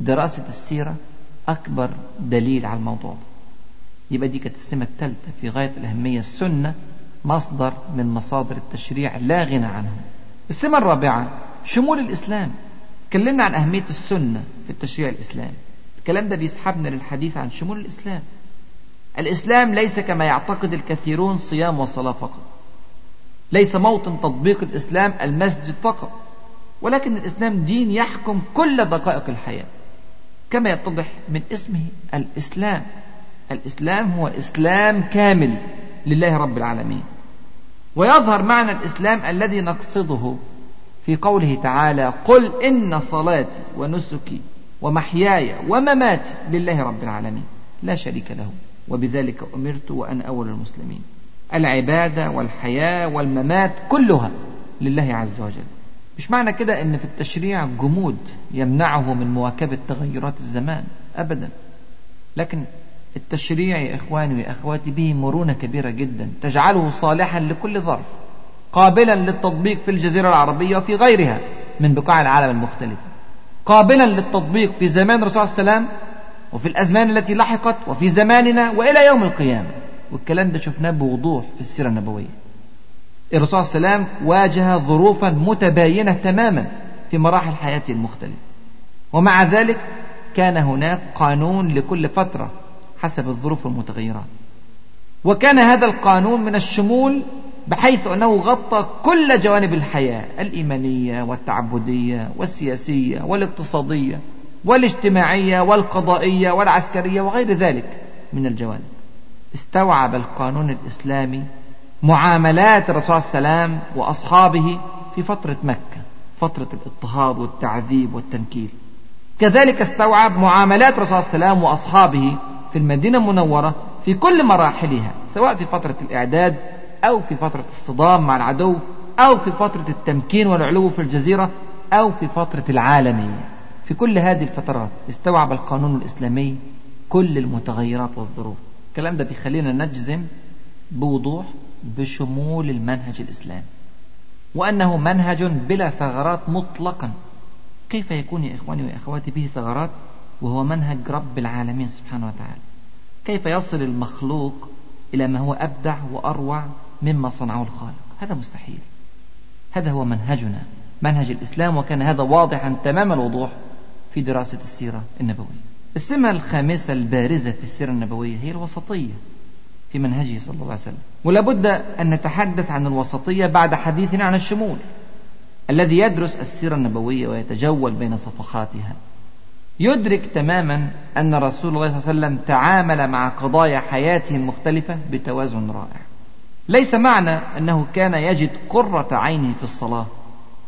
دراسة السيرة أكبر دليل على الموضوع ده. يبقى دي كانت السمة الثالثة في غاية الأهمية السنة مصدر من مصادر التشريع لا غنى عنه. السمة الرابعة شمول الإسلام. تكلمنا عن أهمية السنة في التشريع الإسلامي. الكلام ده بيسحبنا للحديث عن شمول الإسلام. الإسلام ليس كما يعتقد الكثيرون صيام وصلاة فقط. ليس موطن تطبيق الإسلام المسجد فقط. ولكن الإسلام دين يحكم كل دقائق الحياة. كما يتضح من اسمه الإسلام. الإسلام هو إسلام كامل. لله رب العالمين. ويظهر معنى الإسلام الذي نقصده في قوله تعالى قل إن صلاتي ونسكي ومحياي ومماتي لله رب العالمين. لا شريك له وبذلك أمرت وأنا أول المسلمين. العبادة والحياة والممات كلها لله عز وجل. مش معنى كده إن في التشريع جمود يمنعه من مواكبة تغيرات الزمان؟ ابدا. لكن التشريع يا إخواني واخواتي به مرونة كبيرة جدا. تجعله صالحا لكل ظرف قابلا للتطبيق في الجزيرة العربية وفي غيرها من بقاع العالم المختلفة قابلا للتطبيق في زمان الرسول صلى الله عليه وسلم وفي الأزمان التي لحقت وفي زماننا وإلى يوم القيامة. والكلام ده شفناه بوضوح في السيرة النبوية. الرسول صلى الله عليه وسلم واجه ظروفا متباينة تماما في مراحل حياته المختلفة. ومع ذلك كان هناك قانون لكل فترة حسب الظروف المتغيرات وكان هذا القانون من الشمول بحيث أنه غطى كل جوانب الحياة الإيمانية والتعبدية والسياسية والاقتصادية والاجتماعية والقضائية والعسكرية وغير ذلك من الجوانب. استوعب القانون الإسلامي معاملات الرسول صلى الله عليه وسلم وأصحابه في فترة مكة فترة الاضطهاد والتعذيب والتنكيل. كذلك استوعب معاملات الرسول صلى الله عليه وسلم وأصحابه في المدينة المنورة في كل مراحلها سواء في فترة الإعداد أو في فترة الصدام مع العدو أو في فترة التمكين والعلو في الجزيرة أو في فترة العالمية. في كل هذه الفترات استوعب القانون الإسلامي كل المتغيرات والظروف. الكلام ده بيخلينا نجزم بوضوح بشمول المنهج الإسلامي. وأنه منهج بلا ثغرات مطلقا. كيف يكون يا إخواني وأخواتي به ثغرات؟ وهو منهج رب العالمين سبحانه وتعالى. كيف يصل المخلوق إلى ما هو أبدع وأروع مما صنعه الخالق؟ هذا مستحيل. هذا هو منهجنا منهج الإسلام وكان هذا واضحا تمام الوضوح في دراسة السيرة النبوية. السمة الخامسة البارزة في السيرة النبوية هي الوسطية في منهجه صلى الله عليه وسلم. ولا بد أن نتحدث عن الوسطية بعد حديثنا عن الشمول الذي يدرس السيرة النبوية ويتجول بين صفحاتها. يدرك تماما أن رسول الله صلى الله عليه وسلم تعامل مع قضايا حياته المختلفة بتوازن رائع. ليس معنى أنه كان يجد قرة عينه في الصلاة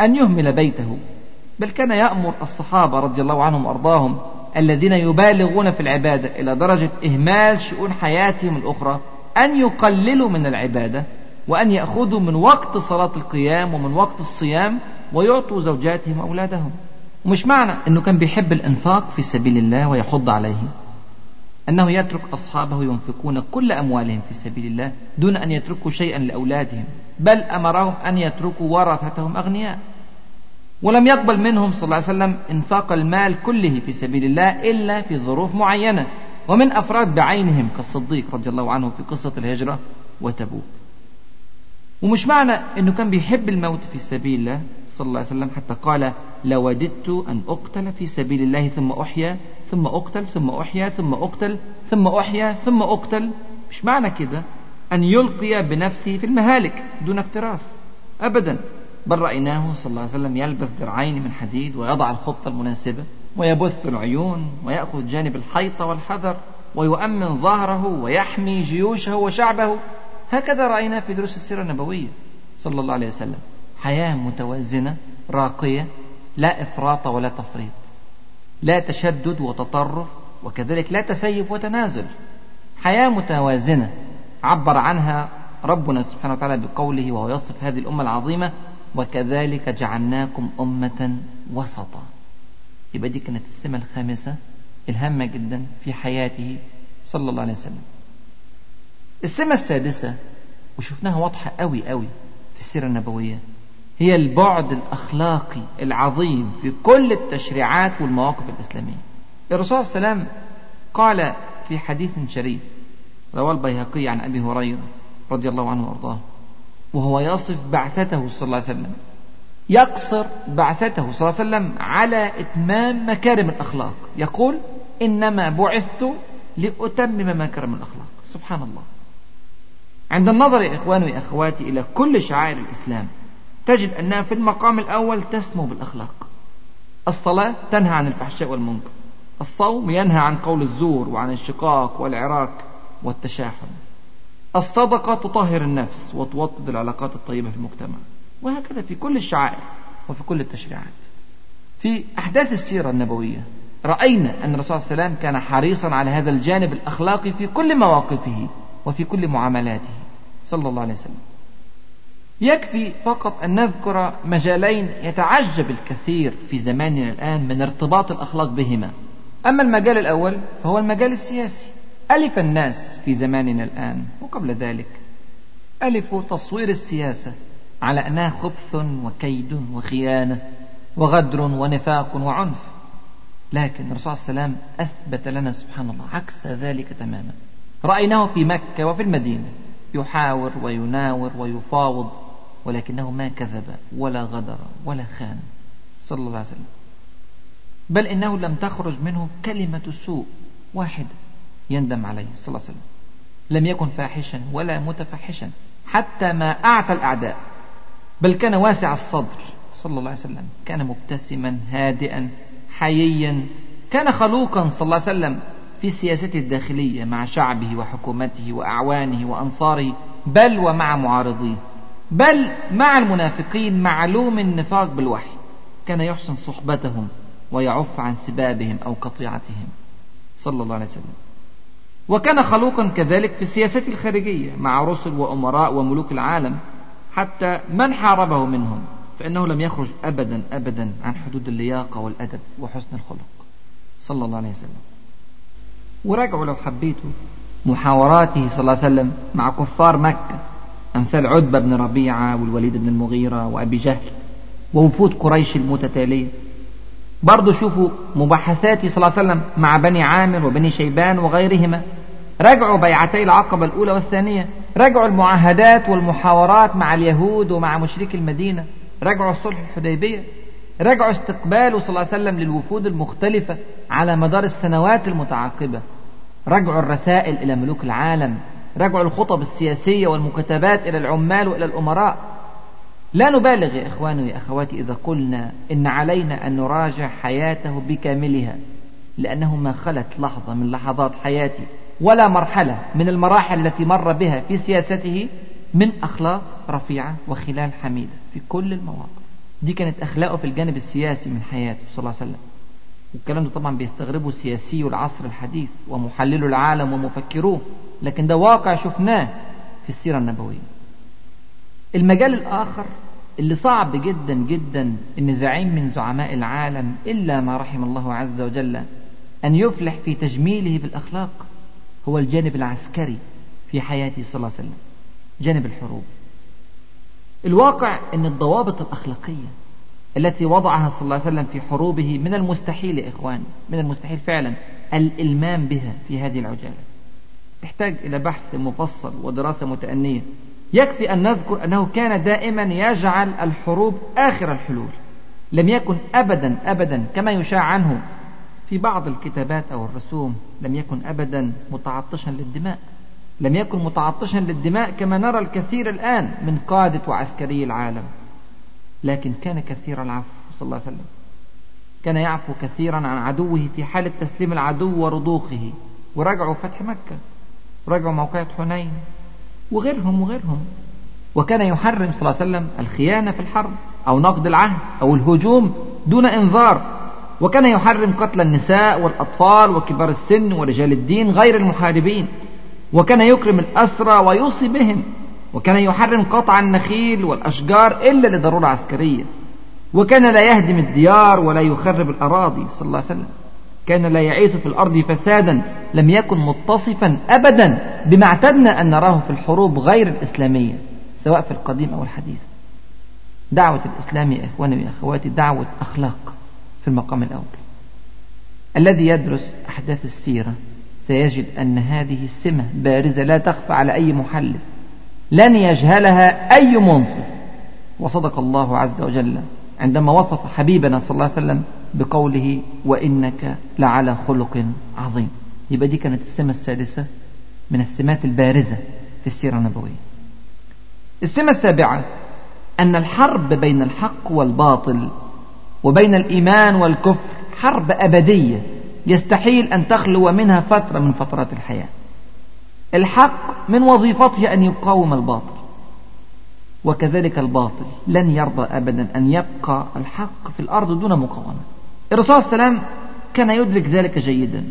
أن يهمل بيته بل كان يأمر الصحابة رضي الله عنهم وأرضاهم الذين يبالغون في العبادة إلى درجة إهمال شؤون حياتهم الأخرى أن يقللوا من العبادة وأن يأخذوا من وقت صلاة القيام ومن وقت الصيام ويعطوا زوجاتهم وأولادهم. ومش معنى أنه كان بيحب الإنفاق في سبيل الله ويحض عليه. أنه يترك أصحابه ينفقون كل أموالهم في سبيل الله دون أن يتركوا شيئا لأولادهم بل أمرهم أن يتركوا ورثتهم أغنياء. ولم يقبل منهم صلى الله عليه وسلم إنفاق المال كله في سبيل الله إلا في ظروف معينة. ومن أفراد بعينهم كالصديق رضي الله عنه في قصة الهجرة وتبوك. ومش معنى أنه كان بيحب الموت في سبيل الله صلى الله عليه وسلم حتى قال لوددت أن أقتل في سبيل الله ثم أحيا ثم أقتل ثم أحيا ثم أقتل ثم أحيا ثم أقتل. مش معنى كده؟ أن يلقي بنفسه في المهالك دون اكتراث أبدا. بل رأيناه صلى الله عليه وسلم يلبس درعين من حديد ويضع الخطة المناسبة ويبث العيون ويأخذ جانب الحيطة والحذر ويؤمن ظهره ويحمي جيوشه وشعبه. هكذا رأينا في دروس السيرة النبوية صلى الله عليه وسلم. حياة متوازنة راقية لا إفراط ولا تفريط لا تشدد وتطرف وكذلك لا تسيب وتنازل. حياة متوازنة. عبر عنها ربنا سبحانه وتعالى بقوله وهو يصف هذه الأمة العظيمة وكذلك جعلناكم أمة وسطا. يبقى دي كانت السمة الخامسة الهامة جدا في حياته صلى الله عليه وسلم. السمة السادسة وشفناها واضحة قوي قوي في السيرة النبوية هي البعد الأخلاقي العظيم في كل التشريعات والمواقف الإسلامية. الرسول صلى الله عليه وسلم قال في حديث شريف رواه البيهقي عن أبي هريرة رضي الله عنه وأرضاه وهو يصف بعثته صلى الله عليه وسلم يقصر بعثته صلى الله عليه وسلم على إتمام مكارم الأخلاق. يقول إنما بعثت لأتمم مكارم الأخلاق. سبحان الله. عند النظر يا إخواني وأخواتي إلى كل شعائر الإسلام تجد أنها في المقام الأول تسمو بالأخلاق. الصلاة تنهى عن الفحشاء والمنكر. الصوم ينهى عن قول الزور وعن الشقاق والعراك والتشاحن. الصدقة تطهر النفس وتوطد العلاقات الطيبة في المجتمع. وهكذا في كل الشعائر وفي كل التشريعات. في أحداث السيرة النبوية رأينا أن الرسول صلى الله عليه وسلم كان حريصا على هذا الجانب الأخلاقي في كل مواقفه وفي كل معاملاته. صلى الله عليه وسلم. يكفي فقط أن نذكر مجالين يتعجب الكثير في زماننا الآن من ارتباط الأخلاق بهما. أما المجال الأول فهو المجال السياسي. ألف الناس في زماننا الآن وقبل ذلك. ألفوا تصوير السياسة على أنها خبث وكيد وخيانة وغدر ونفاق وعنف. لكن الرسول صلى الله عليه وسلم أثبت لنا سبحان الله عكس ذلك تماما. رأيناه في مكة وفي المدينة. يحاور ويناور ويفاوض. ولكنه ما كذب ولا غدر ولا خان. صلى الله عليه وسلم. بل إنه لم تخرج منه كلمة سوء واحدة يندم عليه. صلى الله عليه وسلم. لم يكن فاحشا ولا متفحشا حتى ما أعتى الأعداء. بل كان واسع الصدر. صلى الله عليه وسلم. كان مبتسما هادئا حييا. كان خلوقا صلى الله عليه وسلم في سياسته الداخلية مع شعبه وحكومته وأعوانه وأنصاره بل ومع معارضيه. بل مع المنافقين معلوم النفاق بالوحي كان يحسن صحبتهم ويعف عن سبابهم أو قطيعتهم. صلى الله عليه وسلم. وكان خلوقا كذلك في السياسة الخارجية مع رسل وأمراء وملوك العالم حتى من حاربه منهم فإنه لم يخرج أبدا أبدا عن حدود اللياقة والأدب وحسن الخلق. صلى الله عليه وسلم. وراجعوا لو حبيتوا محاوراته صلى الله عليه وسلم مع كفار مكة. أمثال عتبة بن ربيعة والوليد بن المغيرة وأبي جهل ووفود قريش المتتالية. برضو شوفوا مباحثاته صلى الله عليه وسلم مع بني عامر وبني شيبان وغيرهما. رجعوا بيعتي العقبة الأولى والثانية. رجعوا المعاهدات والمحاورات مع اليهود ومع مشركي المدينة. رجعوا الصلح الحديبية. رجعوا استقباله صلى الله عليه وسلم للوفود المختلفة على مدار السنوات المتعاقبة. رجعوا الرسائل إلى ملوك العالم. رجعوا الخطب السياسية والمكتبات إلى العمال وإلى الأمراء. لا نبالغ يا إخواني ويا أخواتي إذا قلنا إن علينا أن نراجع حياته بكاملها لأنه ما خلت لحظة من لحظات حياتي ولا مرحلة من المراحل التي مر بها في سياسته من أخلاق رفيعة وخلال حميدة في كل المواقف. دي كانت أخلاقه في الجانب السياسي من حياته صلى الله عليه وسلم. والكلام ده طبعا بيستغربه سياسي العصر الحديث ومحللو العالم ومفكروه لكن ده واقع شفناه في السيرة النبوية. المجال الآخر اللي صعب جدا جدا إن زعيم من زعماء العالم إلا ما رحم الله عز وجل أن يفلح في تجميله بالأخلاق هو الجانب العسكري في حياته صلى الله عليه وسلم. جانب الحروب. الواقع إن الضوابط الأخلاقية التي وضعها صلى الله عليه وسلم في حروبه من المستحيل يا اخواني من المستحيل فعلا الإلمام بها في هذه العجالة. تحتاج إلى بحث مفصل ودراسة متأنية. يكفي أن نذكر أنه كان دائما يجعل الحروب آخر الحلول. لم يكن أبدا أبدا كما يشاع عنه في بعض الكتابات أو الرسوم لم يكن أبدا متعطشا للدماء. لم يكن متعطشا للدماء كما نرى الكثير الآن من قادة وعسكري العالم. لكن كان كثير العفو صلى الله عليه وسلم. كان يعفو كثيرا عن عدوه في حالة تسليم العدو ورضوخه. ورجعوا فتح مكة. رجعوا موقعة حنين. وغيرهم وغيرهم. وكان يحرم صلى الله عليه وسلم الخيانة في الحرب أو نقد العهد أو الهجوم دون إنذار. وكان يحرم قتل النساء والأطفال وكبار السن ورجال الدين غير المحاربين. وكان يكرم الأسرى ويوصي بهم. وكان يحرم قطع النخيل والأشجار إلا لضرورة عسكرية. وكان لا يهدم الديار ولا يخرب الأراضي صلى الله عليه وسلم. كان لا يعيث في الأرض فسادا لم يكن متصفا أبدا بما اعتدنا أن نراه في الحروب غير الإسلامية سواء في القديم أو الحديث. دعوة الإسلام يا إخواني وأخواتي دعوة أخلاق في المقام الأول. الذي يدرس أحداث السيرة سيجد أن هذه السمة بارزة لا تخفى على أي محلل. لن يجهلها أي منصف. وصدق الله عز وجل عندما وصف حبيبنا صلى الله عليه وسلم بقوله وإنك لعلى خلق عظيم. يبقى دي كانت السمة السادسة من السمات البارزة في السيرة النبوية. السمة السابعة أن الحرب بين الحق والباطل وبين الإيمان والكفر حرب أبدية يستحيل أن تخلو منها فترة من فترات الحياة. الحق من وظيفته أن يقاوم الباطل وكذلك الباطل لن يرضى أبدا أن يبقى الحق في الأرض دون مقاومة. الرسول صلى الله عليه وسلم كان يدرك ذلك جيدا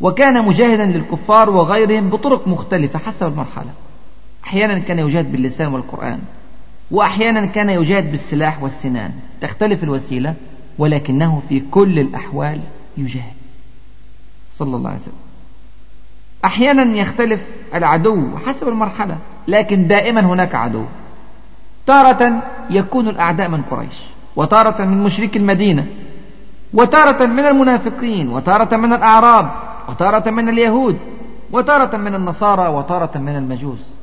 وكان مجاهدا للكفار وغيرهم بطرق مختلفة حسب المرحلة. أحيانا كان يجاهد باللسان والقرآن وأحيانا كان يجاهد بالسلاح والسنان. تختلف الوسيلة ولكنه في كل الأحوال يجاهد. صلى الله عليه وسلم. أحيانا يختلف العدو حسب المرحلة لكن دائما هناك عدو. تارة يكون الأعداء من قريش وتارة من مشرك المدينة وتارة من المنافقين وتارة من الأعراب وتارة من اليهود وتارة من النصارى وتارة من المجوس.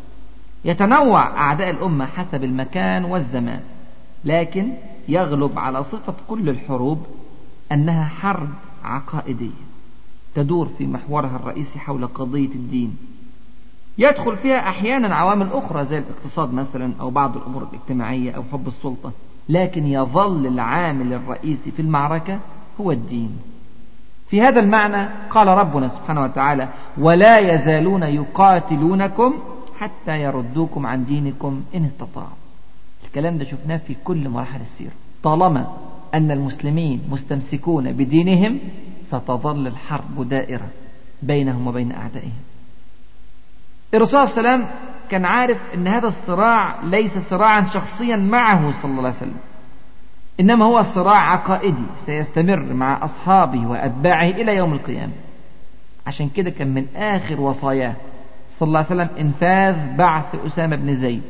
يتنوع أعداء الأمة حسب المكان والزمان لكن يغلب على صفة كل الحروب أنها حرب عقائدية. تدور في محورها الرئيسي حول قضية الدين. يدخل فيها أحيانا عوامل أخرى زي الاقتصاد مثلا أو بعض الأمور الاجتماعية أو حب السلطة. لكن يظل العامل الرئيسي في المعركة هو الدين. في هذا المعنى قال ربنا سبحانه وتعالى ولا يزالون يقاتلونكم حتى يردوكم عن دينكم إن استطاعوا. الكلام ده شفناه في كل مراحل السيرة. طالما أن المسلمين مستمسكون بدينهم ستظل الحرب دائرة بينهم وبين أعدائهم. الرسول صلى الله عليه وسلم كان عارف أن هذا الصراع ليس صراعا شخصيا معه صلى الله عليه وسلم. إنما هو صراع عقائدي سيستمر مع أصحابه وأتباعه إلى يوم القيامة. عشان كده كان من آخر وصاياه صلى الله عليه وسلم إنفاذ بعث أسامة بن زيد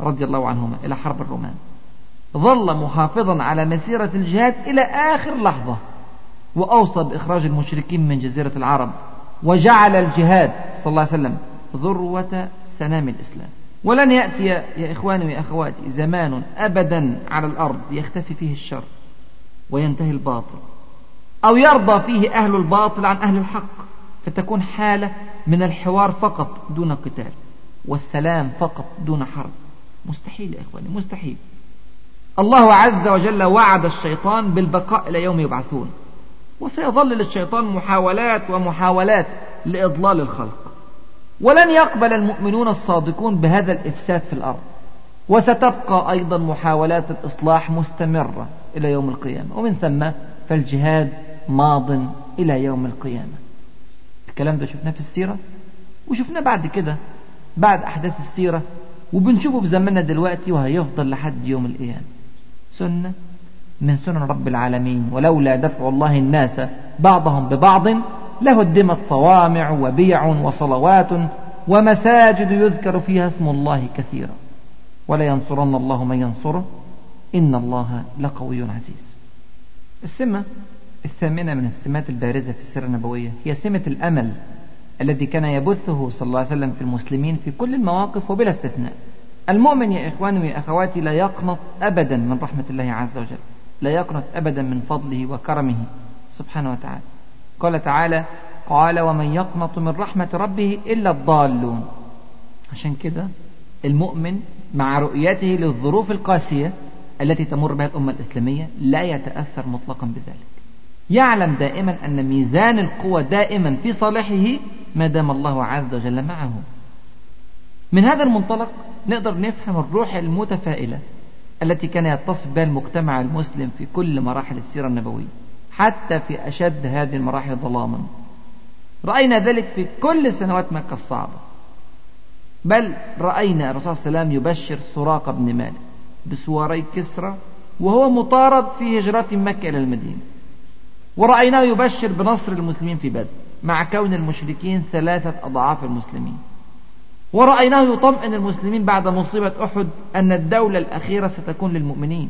رضي الله عنهما إلى حرب الرومان. ظل محافظا على مسيرة الجهاد إلى آخر لحظة. وأوصى بإخراج المشركين من جزيرة العرب وجعل الجهاد صلى الله عليه وسلم ذروة سنام الإسلام. ولن يأتي يا إخواني وأخواتي زمان أبدا على الأرض يختفي فيه الشر وينتهي الباطل أو يرضى فيه أهل الباطل عن أهل الحق فتكون حالة من الحوار فقط دون قتال والسلام فقط دون حرب. مستحيل يا إخواني مستحيل. الله عز وجل وعد الشيطان بالبقاء إلى يوم يبعثون. وسيظل للشيطان محاولات ومحاولات لإضلال الخلق. ولن يقبل المؤمنون الصادقون بهذا الإفساد في الأرض. وستبقى أيضا محاولات الإصلاح مستمرة إلى يوم القيامة. ومن ثم فالجهاد ماض إلى يوم القيامة. الكلام ده شفناه في السيرة وشفناه بعد كده بعد أحداث السيرة وبنشوفه في زماننا دلوقتي وهيفضل لحد يوم القيامة. سنة من سنن رب العالمين ولولا دفع الله الناس بعضهم ببعض لهدمت صوامع وبيع وصلوات ومساجد يذكر فيها اسم الله كثيرا. ولا ينصرن الله من ينصره. إن الله لقوي عزيز. السمة الثامنة من السمات البارزة في السيرة النبوية هي سمة الأمل الذي كان يبثه صلى الله عليه وسلم في المسلمين في كل المواقف وبلا استثناء. المؤمن يا إخواني ويا أخواتي لا يقنط أبدا من رحمة الله عز وجل. لا يقنط أبدا من فضله وكرمه سبحانه وتعالى. قال تعالى قال ومن يقنط من رحمة ربه إلا الضالون. عشان كده المؤمن مع رؤيته للظروف القاسية التي تمر بها الأمة الإسلامية لا يتأثر مطلقا بذلك. يعلم دائما أن ميزان القوة دائما في صالحه ما دام الله عز وجل معه. من هذا المنطلق نقدر نفهم الروح المتفائلة التي كان يتصف بها المجتمع المسلم في كل مراحل السيرة النبوية حتى في أشد هذه المراحل ظلاما. رأينا ذلك في كل سنوات مكة الصعبة. بل رأينا الرسول صلى الله عليه وسلم يبشر سراقة بن مالك بسواري كسرى وهو مطارد في هجرة مكة إلى المدينة. ورأيناه يبشر بنصر المسلمين في بدر مع كون المشركين ثلاثة أضعاف المسلمين. ورأيناه يطمئن المسلمين بعد مصيبة أحد أن الدولة الأخيرة ستكون للمؤمنين.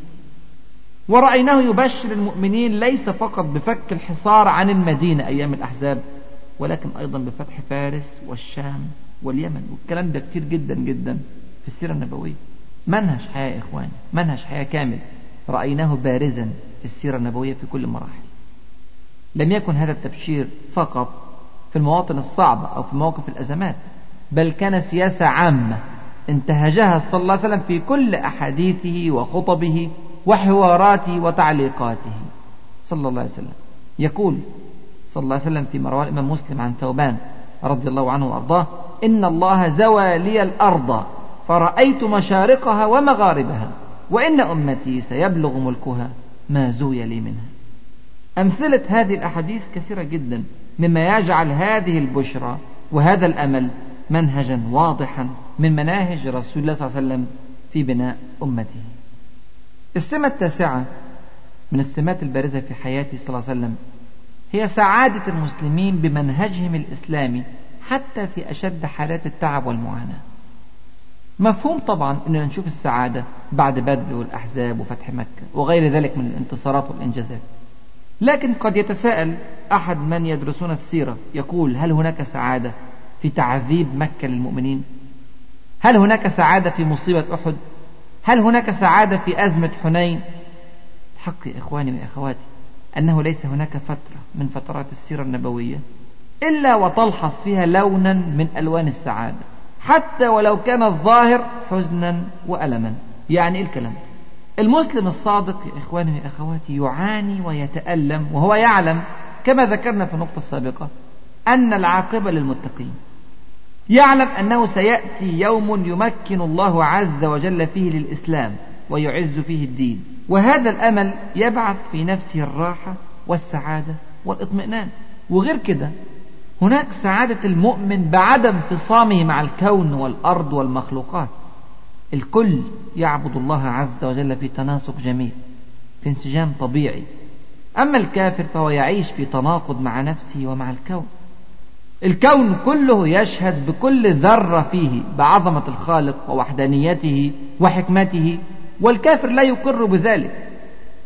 ورأيناه يبشر المؤمنين ليس فقط بفك الحصار عن المدينة أيام الأحزاب ولكن أيضا بفتح فارس والشام واليمن والكلام ده كتير جدا جدا في السيرة النبوية. منهج حياة يا إخواني منهج حياة كامل. رأيناه بارزا في السيرة النبوية في كل المراحل. لم يكن هذا التبشير فقط في المواطن الصعبة أو في مواقف الأزمات. بل كان سياسة عامة. انتهجها صلى الله عليه وسلم في كل أحاديثه وخطبه وحواراته وتعليقاته. صلى الله عليه وسلم. يقول صلى الله عليه وسلم في مروان الإمام مسلم عن ثوبان رضي الله عنه وأرضاه إن الله زوى لي الأرض فرأيت مشارقها ومغاربها وإن أمتي سيبلغ ملكها ما زوي لي منها. أمثلة هذه الأحاديث كثيرة جدا مما يجعل هذه البشرى وهذا الأمل منهجا واضحا من مناهج رسول الله صلى الله عليه وسلم في بناء أمته. السمة التاسعة من السمات البارزة في حياته صلى الله عليه وسلم هي سعادة المسلمين بمنهجهم الإسلامي حتى في أشد حالات التعب والمعاناة. مفهوم طبعا أننا نشوف السعادة بعد بدر والأحزاب وفتح مكة وغير ذلك من الانتصارات والإنجازات. لكن قد يتساءل أحد من يدرسون السيرة يقول هل هناك سعادة؟ في تعذيب مكة للمؤمنين؟ هل هناك سعادة في مصيبة أحد؟ هل هناك سعادة في أزمة حنين؟ حق يا إخواني وأخواتي أنه ليس هناك فترة من فترات السيرة النبوية إلا وتلحظ فيها لونا من ألوان السعادة حتى ولو كان الظاهر حزنا وألما. يعني إيه الكلام؟ المسلم الصادق يا إخواني وأخواتي يعاني ويتألم وهو يعلم كما ذكرنا في النقطة السابقة أن العاقبة للمتقين. يعلم أنه سيأتي يوم يمكن الله عز وجل فيه للإسلام ويعز فيه الدين. وهذا الأمل يبعث في نفسه الراحة والسعادة والإطمئنان. وغير كده هناك سعادة المؤمن بعدم فصامه مع الكون والأرض والمخلوقات. الكل يعبد الله عز وجل في تناسق جميل في انسجام طبيعي. أما الكافر فهو يعيش في تناقض مع نفسه ومع الكون. الكون كله يشهد بكل ذرة فيه بعظمة الخالق ووحدانيته وحكمته والكافر لا يقر بذلك.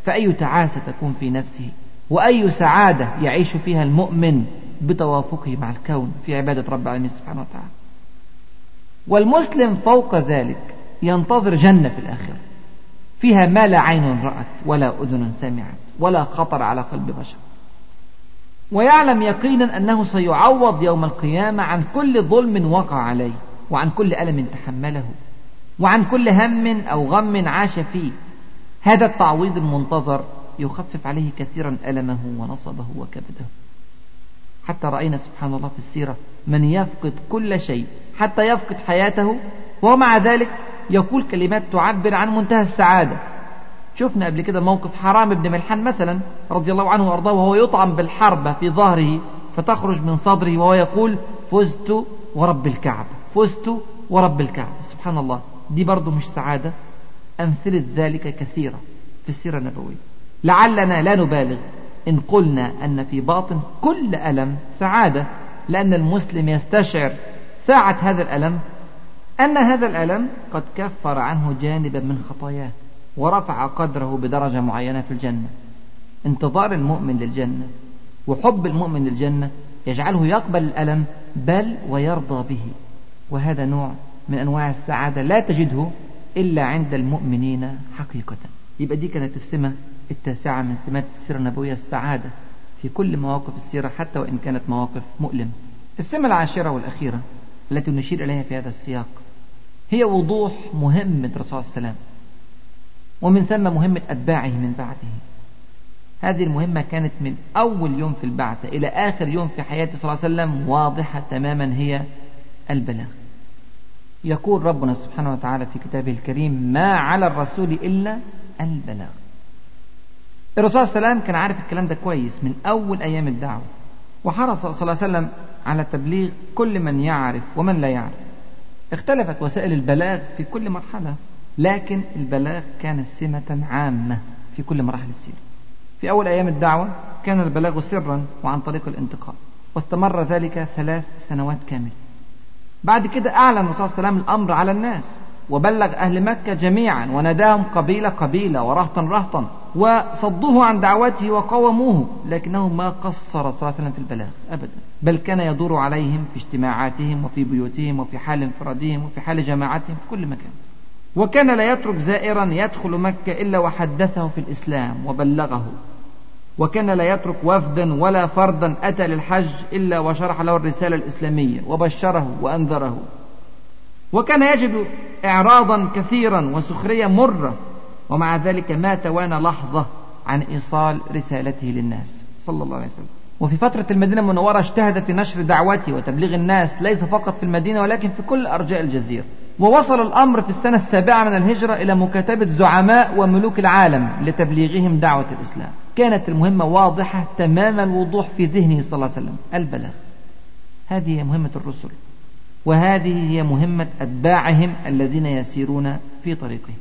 فأي تعاسة تكون في نفسه؟ وأي سعادة يعيش فيها المؤمن بتوافقه مع الكون في عبادة رب العالمين سبحانه وتعالى؟ والمسلم فوق ذلك ينتظر جنة في الآخرة. فيها ما لا عين رأت ولا أذن سمعت ولا خطر على قلب بشر. ويعلم يقينا أنه سيعوض يوم القيامة عن كل ظلم وقع عليه وعن كل ألم تحمله وعن كل هم أو غم عاش فيه. هذا التعويض المنتظر يخفف عليه كثيرا ألمه ونصبه وكبده. حتى رأينا سبحان الله في السيرة من يفقد كل شيء حتى يفقد حياته ومع ذلك يقول كلمات تعبر عن منتهى السعادة. شفنا قبل كده موقف حرام بن ملحان مثلا رضي الله عنه وأرضاه وهو يطعم بالحربة في ظهره فتخرج من صدره وهو يقول فزت ورب الكعبة فزت ورب الكعبة. سبحان الله دي برضه مش سعادة أمثلة ذلك كثيرة في السيرة النبوية. لعلنا لا نبالغ إن قلنا أن في باطن كل ألم سعادة لأن المسلم يستشعر ساعة هذا الألم أن هذا الألم قد كفر عنه جانبا من خطاياه. ورفع قدره بدرجة معينة في الجنة. انتظار المؤمن للجنة وحب المؤمن للجنة يجعله يقبل الألم بل ويرضى به. وهذا نوع من أنواع السعادة لا تجده إلا عند المؤمنين حقيقة. يبقى دي كانت السمة التاسعة من سمات السيرة النبوية السعادة في كل مواقف السيرة حتى وإن كانت مواقف مؤلمة. السمة العاشرة والأخيرة التي نشير إليها في هذا السياق هي وضوح مهمة الرسول صلى الله عليه وسلم. ومن ثم مهمة أتباعه من بعده. هذه المهمة كانت من أول يوم في البعثة إلى آخر يوم في حياته صلى الله عليه وسلم واضحة تماما هي البلاغ. يقول ربنا سبحانه وتعالى في كتابه الكريم ما على الرسول إلا البلاغ. الرسول صلى الله عليه وسلم كان عارف الكلام ده كويس من أول أيام الدعوة. وحرص صلى الله عليه وسلم على تبليغ كل من يعرف ومن لا يعرف. اختلفت وسائل البلاغ في كل مرحلة. لكن البلاغ كان سمة عامة في كل مراحل السيرة في أول أيام الدعوة كان البلاغ سرا وعن طريق الانتقال واستمر ذلك ثلاث سنوات كاملة. بعد كده أعلن الرسول صلى الله عليه وسلم الأمر على الناس وبلغ أهل مكة جميعا وناداهم قبيلة قبيلة ورهطا رهطا وصدوه عن دعوته وقاوموه لكنه ما قصر صلى الله عليه وسلم في البلاغ أبدا. بل كان يدور عليهم في اجتماعاتهم وفي بيوتهم وفي حال انفرادهم وفي حال جماعتهم في كل مكان. وكان لا يترك زائرا يدخل مكة إلا وحدثه في الإسلام وبلغه. وكان لا يترك وفدا ولا فردا أتى للحج إلا وشرح له الرسالة الإسلامية وبشره وأنذره. وكان يجد إعراضا كثيرا وسخرية مرة ومع ذلك ما توانى لحظة عن إيصال رسالته للناس. صلى الله عليه وسلم. وفي فترة المدينة المنورة اجتهد في نشر دعوته وتبليغ الناس ليس فقط في المدينة ولكن في كل أرجاء الجزيرة. ووصل الأمر في السنة السابعة من الهجرة إلى مكاتبة زعماء وملوك العالم لتبليغهم دعوة الإسلام. كانت المهمة واضحة تمام الوضوح في ذهنه صلى الله عليه وسلم. البلاغ. هذه هي مهمة الرسل. وهذه هي مهمة أتباعهم الذين يسيرون في طريقهم.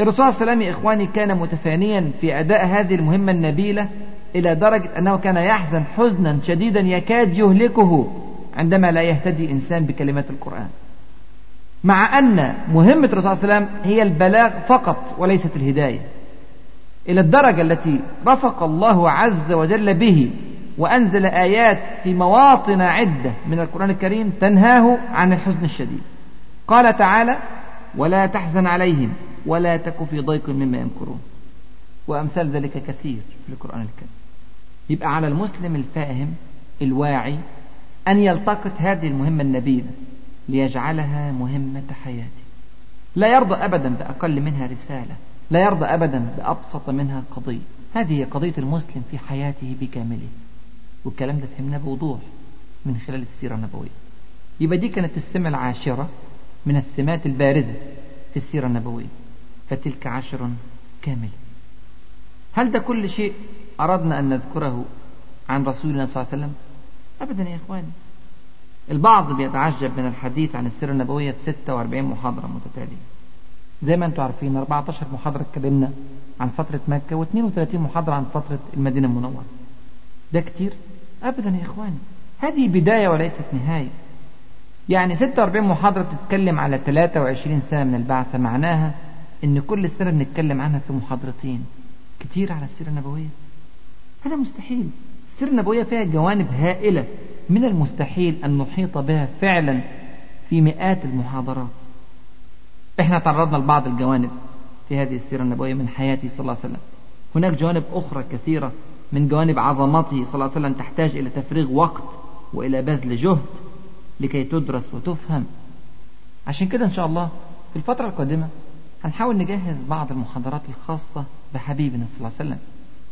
الرسول صلى الله عليه وسلم يا إخواني كان متفانيا في أداء هذه المهمة النبيلة إلى درجة أنه كان يحزن حزنا شديدا يكاد يهلكه عندما لا يهتدي إنسان بكلمات القرآن. مع أن مهمة الرسول صلى الله عليه وسلم هي البلاغ فقط وليست الهداية. إلى الدرجة التي رفق الله عز وجل به وأنزل آيات في مواطن عدة من القرآن الكريم تنهاه عن الحزن الشديد. قال تعالى ولا تحزن عليهم ولا تك في ضيق مما يمكرون. وأمثال ذلك كثير في القرآن الكريم. يبقى على المسلم الفاهم الواعي أن يلتقط هذه المهمة النبيلة. ليجعلها مهمة حياته لا يرضى أبدا بأقل منها رسالة. لا يرضى أبدا بأبسط منها قضية. هذه هي قضية المسلم في حياته بكامله. والكلام ده فهمناه بوضوح من خلال السيرة النبوية. يبقى دي كانت السمة العاشرة من السمات البارزة في السيرة النبوية. فتلك عشر كاملة. هل ده كل شيء أردنا أن نذكره عن رسولنا صلى الله عليه وسلم؟ أبدا يا إخواني. البعض بيتعجب من الحديث عن السيرة النبوية في 46 محاضرة متتالية. زي ما أنتم عارفين 14 محاضرة اتكلمنا عن فترة مكة و32 محاضرة عن فترة المدينة المنورة. ده كتير؟ أبدا يا إخواني. هذه بداية وليست نهاية. يعني 46 محاضرة بتتكلم على 23 سنة من البعثة. معناها إن كل سنة بنتكلم عنها في محاضرتين. كتير على السيرة النبوية. هذا مستحيل. السيرة النبوية فيها جوانب هائلة. من المستحيل أن نحيط بها فعلا في مئات المحاضرات. إحنا تعرضنا لبعض الجوانب في هذه السيرة النبوية من حياته صلى الله عليه وسلم. هناك جوانب أخرى كثيرة من جوانب عظمته صلى الله عليه وسلم تحتاج إلى تفريغ وقت وإلى بذل جهد لكي تدرس وتفهم. عشان كده إن شاء الله في الفترة القادمة هنحاول نجهز بعض المحاضرات الخاصة بحبيبنا صلى الله عليه وسلم.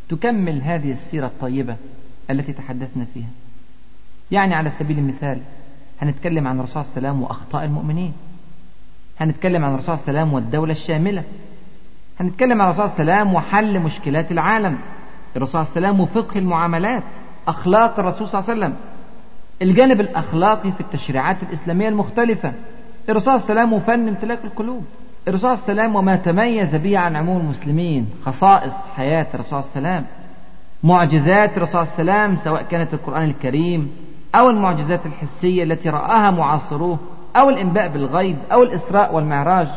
تكمل هذه السيرة الطيبة التي تحدثنا فيها. يعني على سبيل المثال هنتكلم عن الرسول صلى الله عليه وسلم وأخطاء المؤمنين. هنتكلم عن الرسول صلى الله عليه وسلم والدولة الشاملة. هنتكلم عن الرسول صلى الله عليه وسلم وحل مشكلات العالم. الرسول صلى الله عليه وسلم وفقه المعاملات. أخلاق الرسول صلى الله عليه وسلم. الجانب الأخلاقي في التشريعات الإسلامية المختلفة. الرسول صلى الله عليه وسلم وفن امتلاك القلوب. الرسول صلى الله عليه وسلم وما تميز به عن عموم المسلمين. خصائص حياة الرسول صلى الله عليه وسلم. معجزات الرسول صلى الله عليه وسلم سواء كانت القرآن الكريم أو المعجزات الحسية التي رآها معاصروه أو الإنباء بالغيب أو الإسراء والمعراج.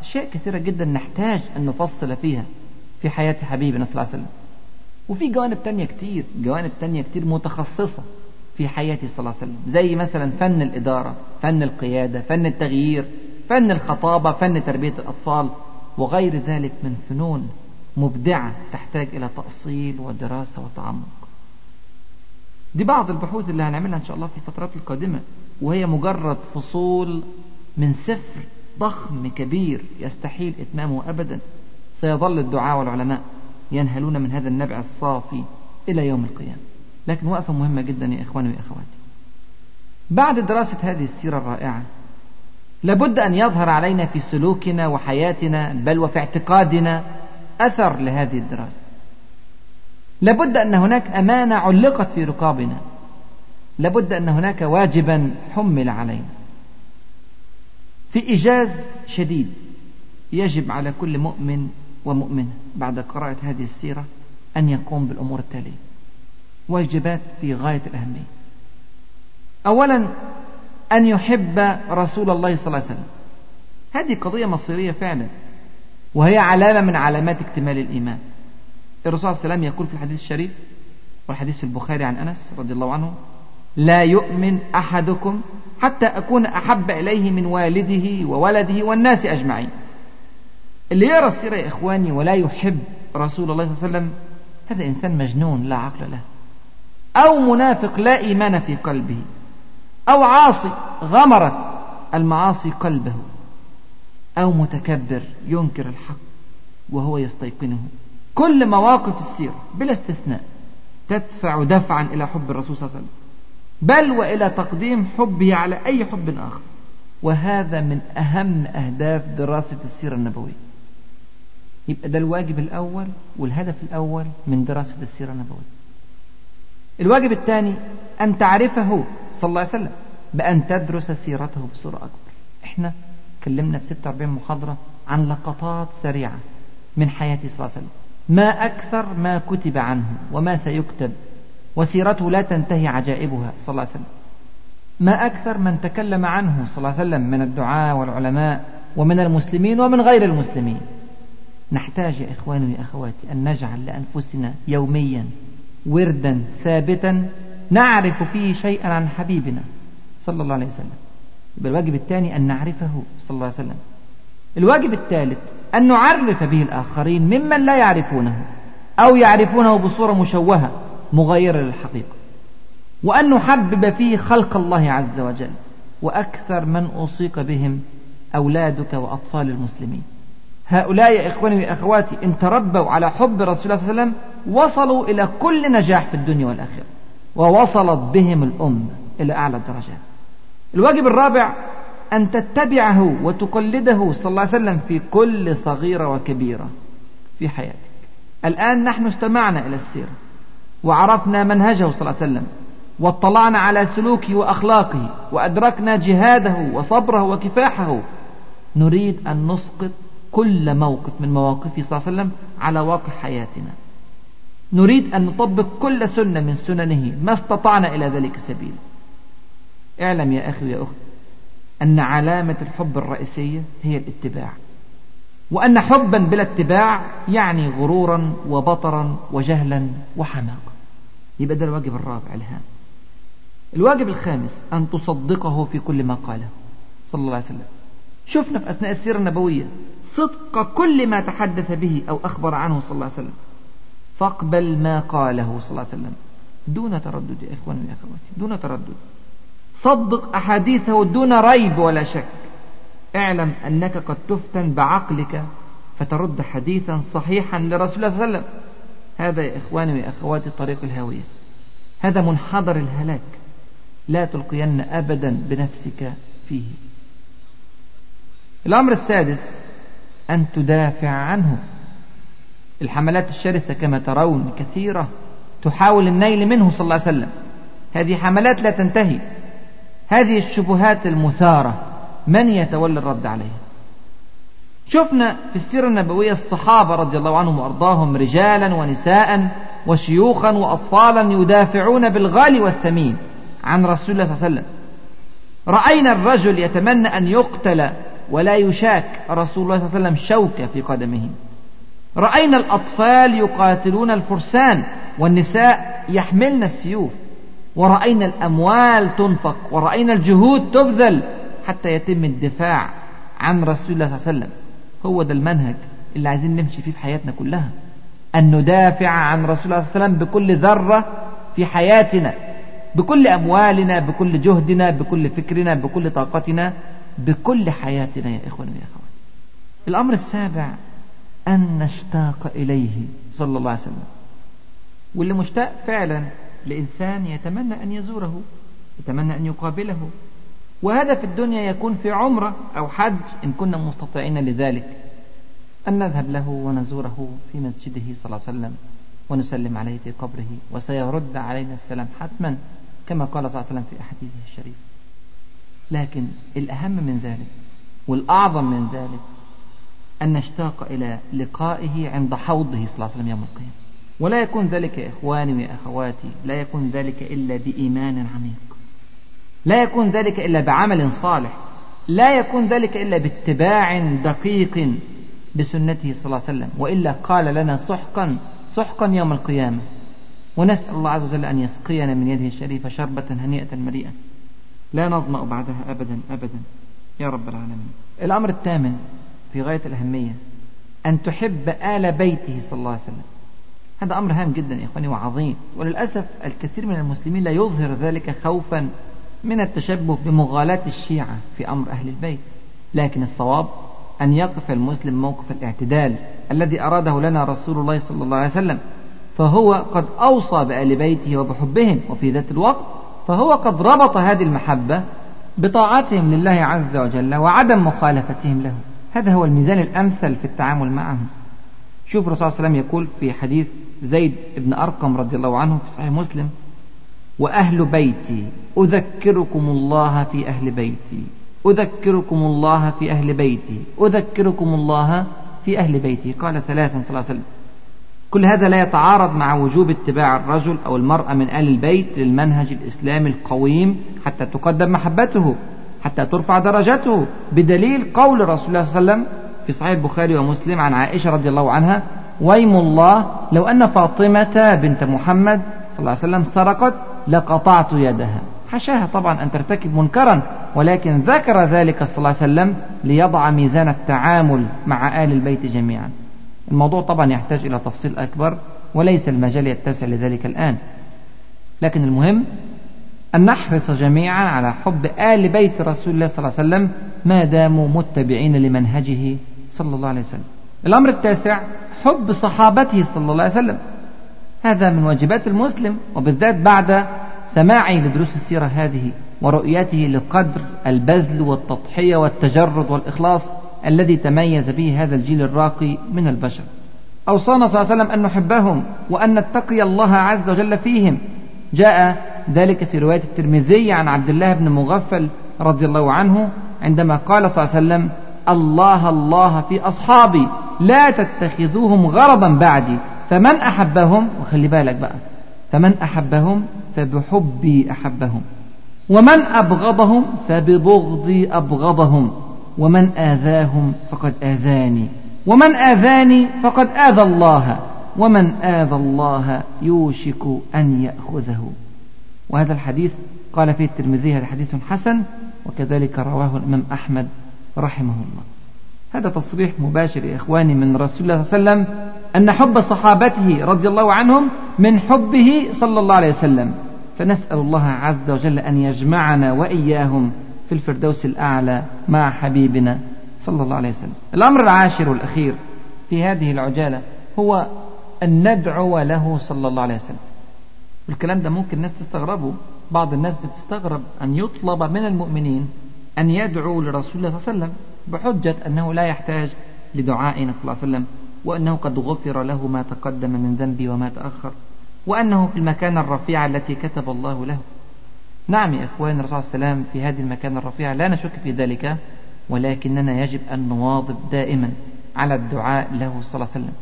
أشياء كثيرة جدا نحتاج أن نفصل فيها في حياة حبيبنا صلى الله عليه وسلم. وفي جوانب تانية كتير جوانب تانية كتير متخصصة في حياته صلى الله عليه وسلم. زي مثلا فن الإدارة فن القيادة فن التغيير فن الخطابة فن تربية الأطفال وغير ذلك من فنون مبدعة تحتاج إلى تأصيل ودراسة وتعمق. دي بعض البحوث اللي هنعملها إن شاء الله في الفترات القادمة وهي مجرد فصول من سفر ضخم كبير يستحيل إتمامه أبدا. سيظل الدعاء والعلماء ينهلون من هذا النبع الصافي إلى يوم القيامة. لكن وقفة مهمة جدا يا إخواني وإخواتي. بعد دراسة هذه السيرة الرائعة لابد أن يظهر علينا في سلوكنا وحياتنا بل وفي اعتقادنا أثر لهذه الدراسة. لابد أن هناك أمانة علقت في رقابنا. لابد أن هناك واجبا حمل علينا. في إيجاز شديد يجب على كل مؤمن ومؤمنة بعد قراءة هذه السيرة أن يقوم بالأمور التالية. واجبات في غاية الأهمية. أولا أن يحب رسول الله صلى الله عليه وسلم. هذه قضية مصيرية فعلا وهي علامة من علامات اكتمال الإيمان. الرسول صلى الله عليه وسلم يقول في الحديث الشريف والحديث في البخاري عن أنس رضي الله عنه لا يؤمن أحدكم حتى أكون أحب إليه من والده وولده والناس أجمعين. اللي يرى السيرة يا إخواني ولا يحب رسول الله صلى الله عليه وسلم هذا إنسان مجنون لا عقل له. أو منافق لا إيمان في قلبه أو عاصي غمرت المعاصي قلبه أو متكبر ينكر الحق وهو يستيقنه. كل مواقف السيرة بلا استثناء تدفع دفعا إلى حب الرسول صلى الله عليه وسلم. بل وإلى تقديم حبه على أي حب آخر. وهذا من أهم أهداف دراسة السيرة النبوية. يبقى ده الواجب الأول والهدف الأول من دراسة السيرة النبوية. الواجب الثاني أن تعرفه صلى الله عليه وسلم بأن تدرس سيرته بصورة أكبر. إحنا كلمنا في 46 محاضرة عن لقطات سريعة من حياته صلى الله عليه وسلم. ما أكثر ما كتب عنه وما سيكتب وسيرته لا تنتهي عجائبها صلى الله عليه وسلم. ما أكثر من تكلم عنه صلى الله عليه وسلم من الدعاء والعلماء ومن المسلمين ومن غير المسلمين. نحتاج يا إخواني يا أخواتي أن نجعل لأنفسنا يوميا وردا ثابتا نعرف فيه شيئا عن حبيبنا صلى الله عليه وسلم. يبقى الواجب الثاني أن نعرفه صلى الله عليه وسلم. الواجب الثالث أن نعرف به الآخرين ممن لا يعرفونه أو يعرفونه بصورة مشوهة مغيرة للحقيقة. وأن نحبب فيه خلق الله عز وجل وأكثر من أوصيك بهم أولادك وأطفال المسلمين. هؤلاء يا إخواني وأخواتي إن تربوا على حب رسول الله صلى الله عليه وسلم وصلوا إلى كل نجاح في الدنيا والآخرة ووصلت بهم الأمة إلى أعلى الدرجات الواجب الرابع أن تتبعه وتقلده صلى الله عليه وسلم في كل صغيرة وكبيرة في حياتك. الآن نحن استمعنا إلى السيرة وعرفنا منهجه صلى الله عليه وسلم واطلعنا على سلوكه وأخلاقه وأدركنا جهاده وصبره وكفاحه. نريد أن نسقط كل موقف من مواقفه صلى الله عليه وسلم على واقع حياتنا. نريد أن نطبق كل سنة من سننه ما استطعنا إلى ذلك سبيل اعلم يا أخي ويا أخت أن علامة الحب الرئيسية هي الاتباع. وأن حبا بلا اتباع يعني غرورا وبطرا وجهلا وحماقة يبقى ده الواجب الرابع الهام. الواجب الخامس أن تصدقه في كل ما قاله. صلى الله عليه وسلم. شفنا في أثناء السيرة النبوية صدق كل ما تحدث به أو أخبر عنه صلى الله عليه وسلم. فاقبل ما قاله صلى الله عليه وسلم. دون تردد يا إخواني يا أخواتي دون تردد. صدق أحاديثه دون ريب ولا شك. اعلم أنك قد تفتن بعقلك فترد حديثا صحيحا لرسول الله صلى الله عليه وسلم. هذا يا إخواني ويا أخواتي طريق الهاوية هذا منحدر الهلاك. لا تلقين أبدا بنفسك فيه. الأمر السادس أن تدافع عنه. الحملات الشرسة كما ترون كثيرة تحاول النيل منه صلى الله عليه وسلم. هذه حملات لا تنتهي. هذه الشبهات المثارة من يتولى الرد عليها؟ شفنا في السيرة النبوية الصحابة رضي الله عنهم وأرضاهم رجالا ونساء وشيوخا وأطفالا يدافعون بالغالي والثمين عن رسول الله صلى الله عليه وسلم. رأينا الرجل يتمنى أن يقتل ولا يشاك رسول الله صلى الله عليه وسلم شوكة في قدمه. رأينا الأطفال يقاتلون الفرسان والنساء يحملن السيوف. ورأينا الأموال تنفق ورأينا الجهود تبذل حتى يتم الدفاع عن رسول الله صلى الله عليه وسلم. هو ده المنهج اللي عايزين نمشي فيه في حياتنا كلها. أن ندافع عن رسول الله صلى الله عليه وسلم بكل ذرة في حياتنا بكل أموالنا بكل جهدنا بكل فكرنا بكل طاقتنا بكل حياتنا يا إخواني ويا أخواتي الأمر السابع أن نشتاق إليه صلى الله عليه وسلم. واللي مشتاق فعلا لإنسان يتمنى أن يزوره يتمنى أن يقابله. وهذا في الدنيا يكون في عمرة أو حج إن كنا مستطيعين لذلك. أن نذهب له ونزوره في مسجده صلى الله عليه وسلم ونسلم عليه في قبره وسيرد علينا السلام حتما كما قال صلى الله عليه وسلم في أحاديثه الشريفة. لكن الأهم من ذلك والأعظم من ذلك أن نشتاق إلى لقائه عند حوضه صلى الله عليه وسلم يوم القيامة. ولا يكون ذلك يا إخواني ويا أخواتي لا يكون ذلك إلا بإيمان عميق. لا يكون ذلك إلا بعمل صالح. لا يكون ذلك إلا باتباع دقيق بسنته صلى الله عليه وسلم. وإلا قال لنا سحقا سحقا يوم القيامة. ونسأل الله عز وجل أن يسقينا من يده الشريفة شربة هنيئة مريئة لا نظمأ بعدها أبدا أبدا. يا رب العالمين. الأمر الثامن في غاية الأهمية أن تحب آل بيته صلى الله عليه وسلم. هذا أمر هام جدا يا إخواني وعظيم. وللأسف الكثير من المسلمين لا يظهر ذلك خوفا من التشبه بمغالاة الشيعة في أمر أهل البيت. لكن الصواب أن يقف المسلم موقف الاعتدال الذي أراده لنا رسول الله صلى الله عليه وسلم. فهو قد أوصى بآل بيته وبحبهم وفي ذات الوقت فهو قد ربط هذه المحبة بطاعتهم لله عز وجل وعدم مخالفتهم له. هذا هو الميزان الأمثل في التعامل معهم. شوف الرسول صلى الله عليه وسلم يقول في حديث زيد بن أرقم رضي الله عنه في صحيح مسلم وأهل بيتي أذكركم الله في أهل بيتي أذكركم الله في أهل بيتي أذكركم الله في أهل بيتي. قال ثلاثا صلى الله عليه وسلم. كل هذا لا يتعارض مع وجوب اتباع الرجل أو المرأة من آل البيت للمنهج الإسلامي القويم حتى تقدم محبته حتى ترفع درجته بدليل قول رسول الله صلى الله عليه وسلم في صحيح البخاري ومسلم عن عائشة رضي الله عنها ويم الله لو أن فاطمة بنت محمد صلى الله عليه وسلم سرقت لقطعت يدها. حشاها طبعا أن ترتكب منكرا ولكن ذكر ذلك صلى الله عليه وسلم ليضع ميزان التعامل مع آل البيت جميعا. الموضوع طبعا يحتاج إلى تفصيل أكبر وليس المجال يتسع لذلك الآن. لكن المهم أن نحرص جميعا على حب آل بيت رسول الله صلى الله عليه وسلم ما داموا متبعين لمنهجه صلى الله عليه وسلم. الأمر التاسع حب صحابته صلى الله عليه وسلم. هذا من واجبات المسلم وبالذات بعد سماعه لدروس السيرة هذه ورؤيته لقدر البذل والتضحية والتجرد والإخلاص الذي تميز به هذا الجيل الراقي من البشر. أوصانا صلى الله عليه وسلم أن نحبهم وأن نتقي الله عز وجل فيهم. جاء ذلك في رواية الترمذي عن عبد الله بن مغفل رضي الله عنه عندما قال صلى الله عليه وسلم الله الله في أصحابي. لا تتخذوهم غرضا بعدي. فمن أحبهم وخلي بالك بقى فمن أحبهم فبحبي أحبهم. ومن أبغضهم فببغضي أبغضهم. ومن آذاهم فقد آذاني. ومن آذاني فقد آذى الله. ومن آذى الله يوشك أن يأخذه. وهذا الحديث قال فيه الترمذي هذا حديث حسن وكذلك رواه الإمام أحمد رحمه الله. هذا تصريح مباشر يا إخواني من رسول الله صلى الله عليه وسلم أن حب صحابته رضي الله عنهم من حبه صلى الله عليه وسلم. فنسأل الله عز وجل أن يجمعنا وإياهم في الفردوس الأعلى مع حبيبنا صلى الله عليه وسلم. الأمر العاشر والأخير في هذه العجالة هو أن ندعو له صلى الله عليه وسلم. الكلام ده ممكن الناس تستغربه. بعض الناس بتستغرب أن يطلب من المؤمنين أن يدعوا لرسول الله صلى الله عليه وسلم. بحجة أنه لا يحتاج لدعائنا صلى الله عليه وسلم وأنه قد غفر له ما تقدم من ذنبي وما تأخر وأنه في المكان الرفيع التي كتب الله له. نعم يا إخوان الرسول عليه وسلم في هذه المكان الرفيع لا نشك في ذلك ولكننا يجب أن نواظب دائما على الدعاء له صلى الله عليه وسلم.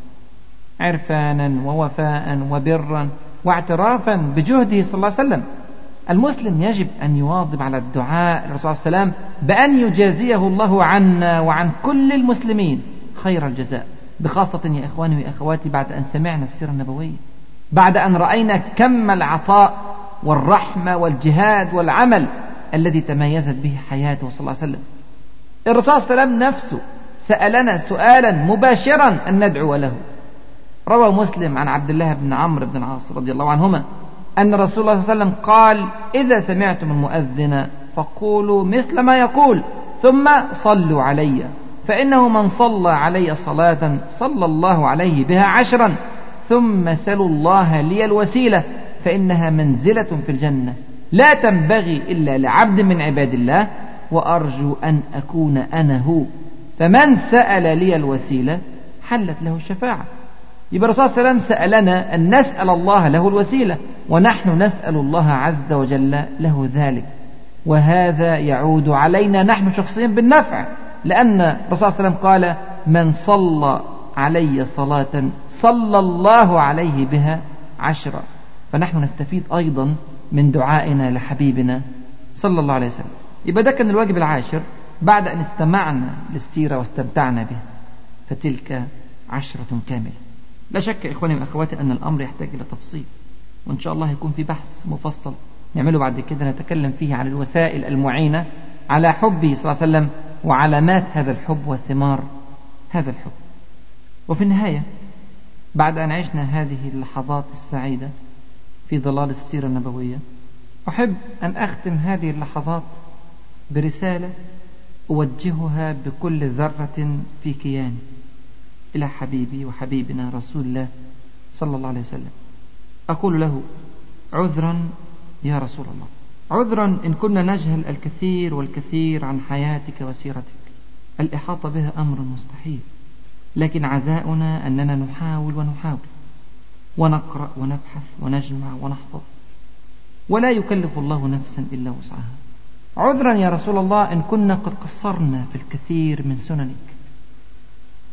عرفانا ووفاء وبرا واعترافا بجهده صلى الله عليه وسلم. المسلم يجب أن يواظب على الدعاء للرسول صلى الله عليه وسلم بأن يجازيه الله عنا وعن كل المسلمين خير الجزاء. بخاصة يا إخواني وأخواتي بعد أن سمعنا السيرة النبوية. بعد أن رأينا كم العطاء والرحمة والجهاد والعمل الذي تميزت به حياته صلى الله عليه وسلم. الرسول صلى الله عليه وسلم نفسه سألنا سؤالا مباشرا أن ندعو له. روى مسلم عن عبد الله بن عمرو بن العاص رضي الله عنهما أن رسول الله صلى الله عليه وسلم قال إذا سمعتم المؤذن فقولوا مثل ما يقول ثم صلوا علي. فإنه من صلى علي صلاة صلى الله عليه بها عشرا. ثم سلوا الله لي الوسيلة فإنها منزلة في الجنة. لا تنبغي إلا لعبد من عباد الله وأرجو أن أكون أنا هو. فمن سأل لي الوسيلة حلت له الشفاعة. يبقى الرسول صلى الله عليه وسلم سألنا أن نسأل الله له الوسيلة ونحن نسأل الله عز وجل له ذلك. وهذا يعود علينا نحن شخصيا بالنفع. لأن الرسول صلى الله عليه وسلم قال من صلى علي صلاة صلى الله عليه بها عشرا فنحن نستفيد أيضا من دعائنا لحبيبنا صلى الله عليه وسلم. يبقى ده كان الواجب العاشر بعد أن استمعنا للسيرة واستمتعنا بها. فتلك عشرة كاملة. لا شك إخواني وأخواتي أن الأمر يحتاج إلى تفصيل وإن شاء الله يكون في بحث مفصل نعمله بعد كده نتكلم فيه عن الوسائل المعينة على حبه صلى الله عليه وسلم وعلامات هذا الحب وثمار هذا الحب. وفي النهاية بعد أن عشنا هذه اللحظات السعيدة في ظلال السيرة النبوية أحب أن أختم هذه اللحظات برسالة أوجهها بكل ذرة في كياني. إلى حبيبي وحبيبنا رسول الله صلى الله عليه وسلم. أقول له عذرا يا رسول الله. عذرا إن كنا نجهل الكثير والكثير عن حياتك وسيرتك. الإحاطة بها أمر مستحيل. لكن عزاؤنا أننا نحاول ونحاول. ونقرأ ونبحث ونجمع ونحفظ. ولا يكلف الله نفسا إلا وسعها. عذرا يا رسول الله إن كنا قد قصرنا في الكثير من سننك.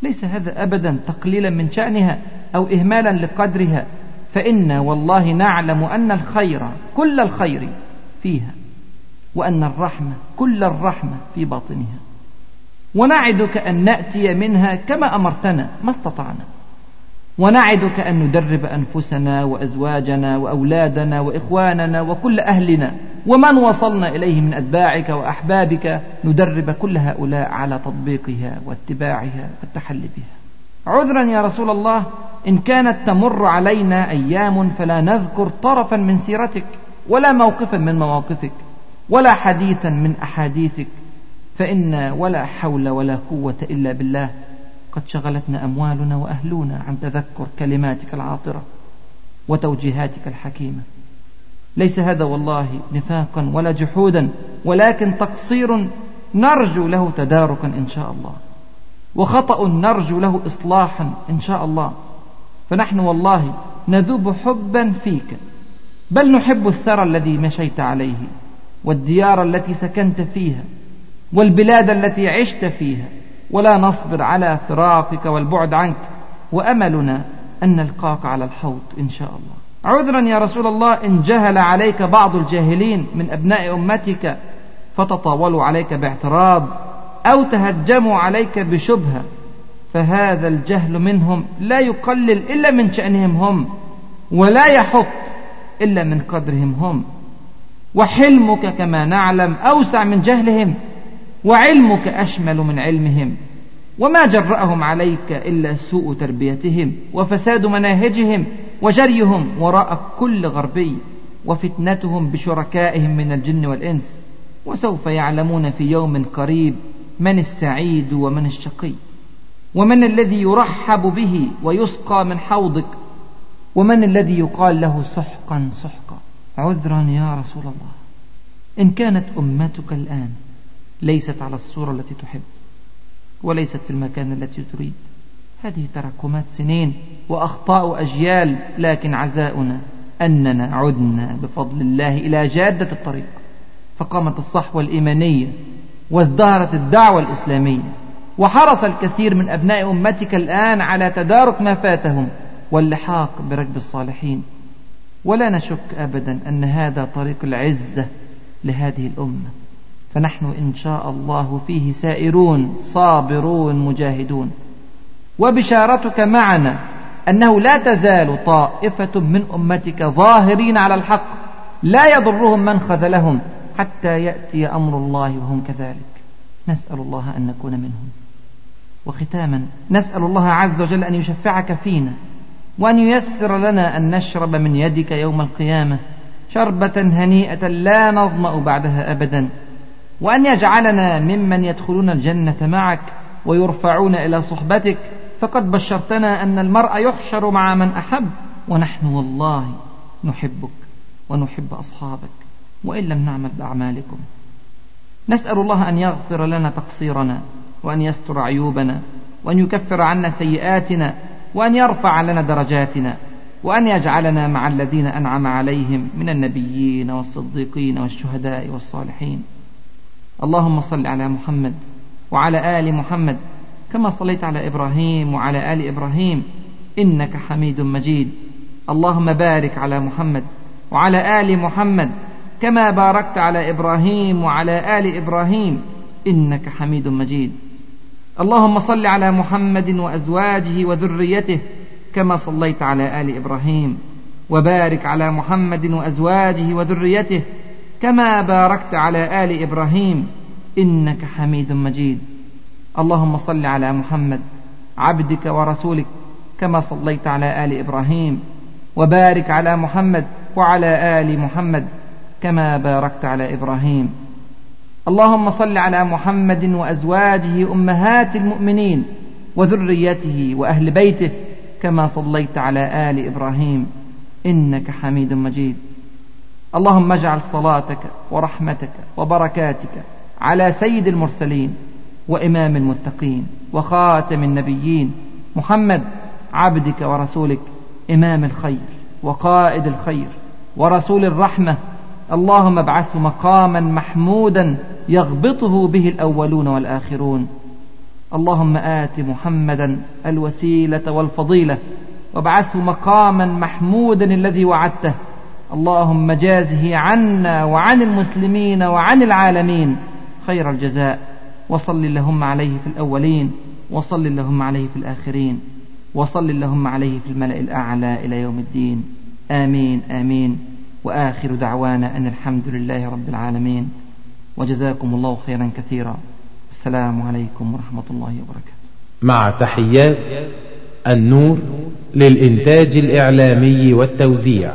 ليس هذا أبدا تقليلا من شأنها أو إهمالا لقدرها. فإنا والله نعلم أن الخير كل الخير فيها وأن الرحمة كل الرحمة في باطنها. ونعدك أن نأتي منها كما أمرتنا ما استطعنا. ونعدك أن ندرب أنفسنا وأزواجنا وأولادنا وإخواننا وكل أهلنا ومن وصلنا إليه من أتباعك وأحبابك ندرب كل هؤلاء على تطبيقها واتباعها والتحلي بها عذرا يا رسول الله إن كانت تمر علينا أيام فلا نذكر طرفا من سيرتك ولا موقفا من مواقفك ولا حديثا من أحاديثك فإنا ولا حول ولا قوة إلا بالله. قد شغلتنا أموالنا وأهلنا عن تذكر كلماتك العاطرة وتوجيهاتك الحكيمة. ليس هذا والله نفاقا ولا جحودا ولكن تقصير نرجو له تداركا إن شاء الله وخطأ نرجو له إصلاحا إن شاء الله. فنحن والله نذوب حبا فيك بل نحب الثرى الذي مشيت عليه والديار التي سكنت فيها والبلاد التي عشت فيها ولا نصبر على فراقك والبعد عنك. وأملنا أن نلقاك على الحوض إن شاء الله. عذرا يا رسول الله إن جهل عليك بعض الجاهلين من أبناء أمتك فتطاولوا عليك باعتراض أو تهجموا عليك بشبهة فهذا الجهل منهم لا يقلل إلا من شأنهم هم ولا يحط إلا من قدرهم هم. وحلمك كما نعلم أوسع من جهلهم وعلمك أشمل من علمهم وما جرأهم عليك إلا سوء تربيتهم وفساد مناهجهم وجريهم وراء كل غربي وفتنتهم بشركائهم من الجن والإنس وسوف يعلمون في يوم قريب من السعيد ومن الشقي ومن الذي يرحب به ويسقى من حوضك ومن الذي يقال له سحقا سحقا عذرا يا رسول الله إن كانت أمتك الآن ليست على الصورة التي تحب وليست في المكان التي تريد. هذه تراكمات سنين وأخطاء أجيال لكن عزاؤنا أننا عدنا بفضل الله إلى جادة الطريق. فقامت الصحوة الإيمانية وازدهرت الدعوة الإسلامية وحرص الكثير من أبناء أمتك الآن على تدارك ما فاتهم واللحاق بركب الصالحين. ولا نشك أبدا أن هذا طريق العزة لهذه الأمة. فنحن إن شاء الله فيه سائرون صابرون مجاهدون. وبشارتك معنا أنه لا تزال طائفة من أمتك ظاهرين على الحق لا يضرهم من خذلهم حتى يأتي أمر الله وهم كذلك. نسأل الله أن نكون منهم. وختاما نسأل الله عز وجل أن يشفعك فينا وأن ييسر لنا أن نشرب من يدك يوم القيامة شربة هنيئة لا نظمأ بعدها أبدا. وأن يجعلنا ممن يدخلون الجنة معك ويرفعون إلى صحبتك فقد بشرتنا أن المرء يحشر مع من أحب ونحن والله نحبك ونحب أصحابك وإن لم نعمل بأعمالكم. نسأل الله أن يغفر لنا تقصيرنا وأن يستر عيوبنا وأن يكفر عنا سيئاتنا وأن يرفع لنا درجاتنا وأن يجعلنا مع الذين أنعم عليهم من النبيين والصديقين والشهداء والصالحين. اللهم صل على محمد وعلى آل محمد كما صليت على إبراهيم وعلى آل إبراهيم إنك حميد مجيد. اللهم بارك على محمد وعلى آل محمد كما باركت على إبراهيم وعلى آل إبراهيم إنك حميد مجيد. اللهم صل على محمد وأزواجه وذريته كما صليت على آل إبراهيم. وبارك على محمد وأزواجه وذريته كما باركت على آل إبراهيم إنك حميد مجيد. اللهم صل على محمد عبدك ورسولك كما صليت على آل إبراهيم وبارك على محمد وعلى آل محمد كما باركت على إبراهيم. اللهم صل على محمد وأزواجه أمهات المؤمنين وذريته وأهل بيته كما صليت على آل إبراهيم إنك حميد مجيد. اللهم اجعل صلاتك ورحمتك وبركاتك على سيد المرسلين وإمام المتقين وخاتم النبيين محمد عبدك ورسولك إمام الخير وقائد الخير ورسول الرحمة. اللهم ابعثه مقاما محمودا يغبطه به الأولون والآخرون. اللهم آت محمدا الوسيلة والفضيلة. وابعثه مقاما محمودا الذي وعدته. اللهم جازه عنا وعن المسلمين وعن العالمين خير الجزاء. وصل اللهم عليه في الأولين وصل اللهم عليه في الآخرين وصل اللهم عليه في الملأ الأعلى إلى يوم الدين. آمين آمين. وآخر دعوانا أن الحمد لله رب العالمين. وجزاكم الله خيرا كثيرا. السلام عليكم ورحمة الله وبركاته. مع تحيات النور للإنتاج الإعلامي والتوزيع.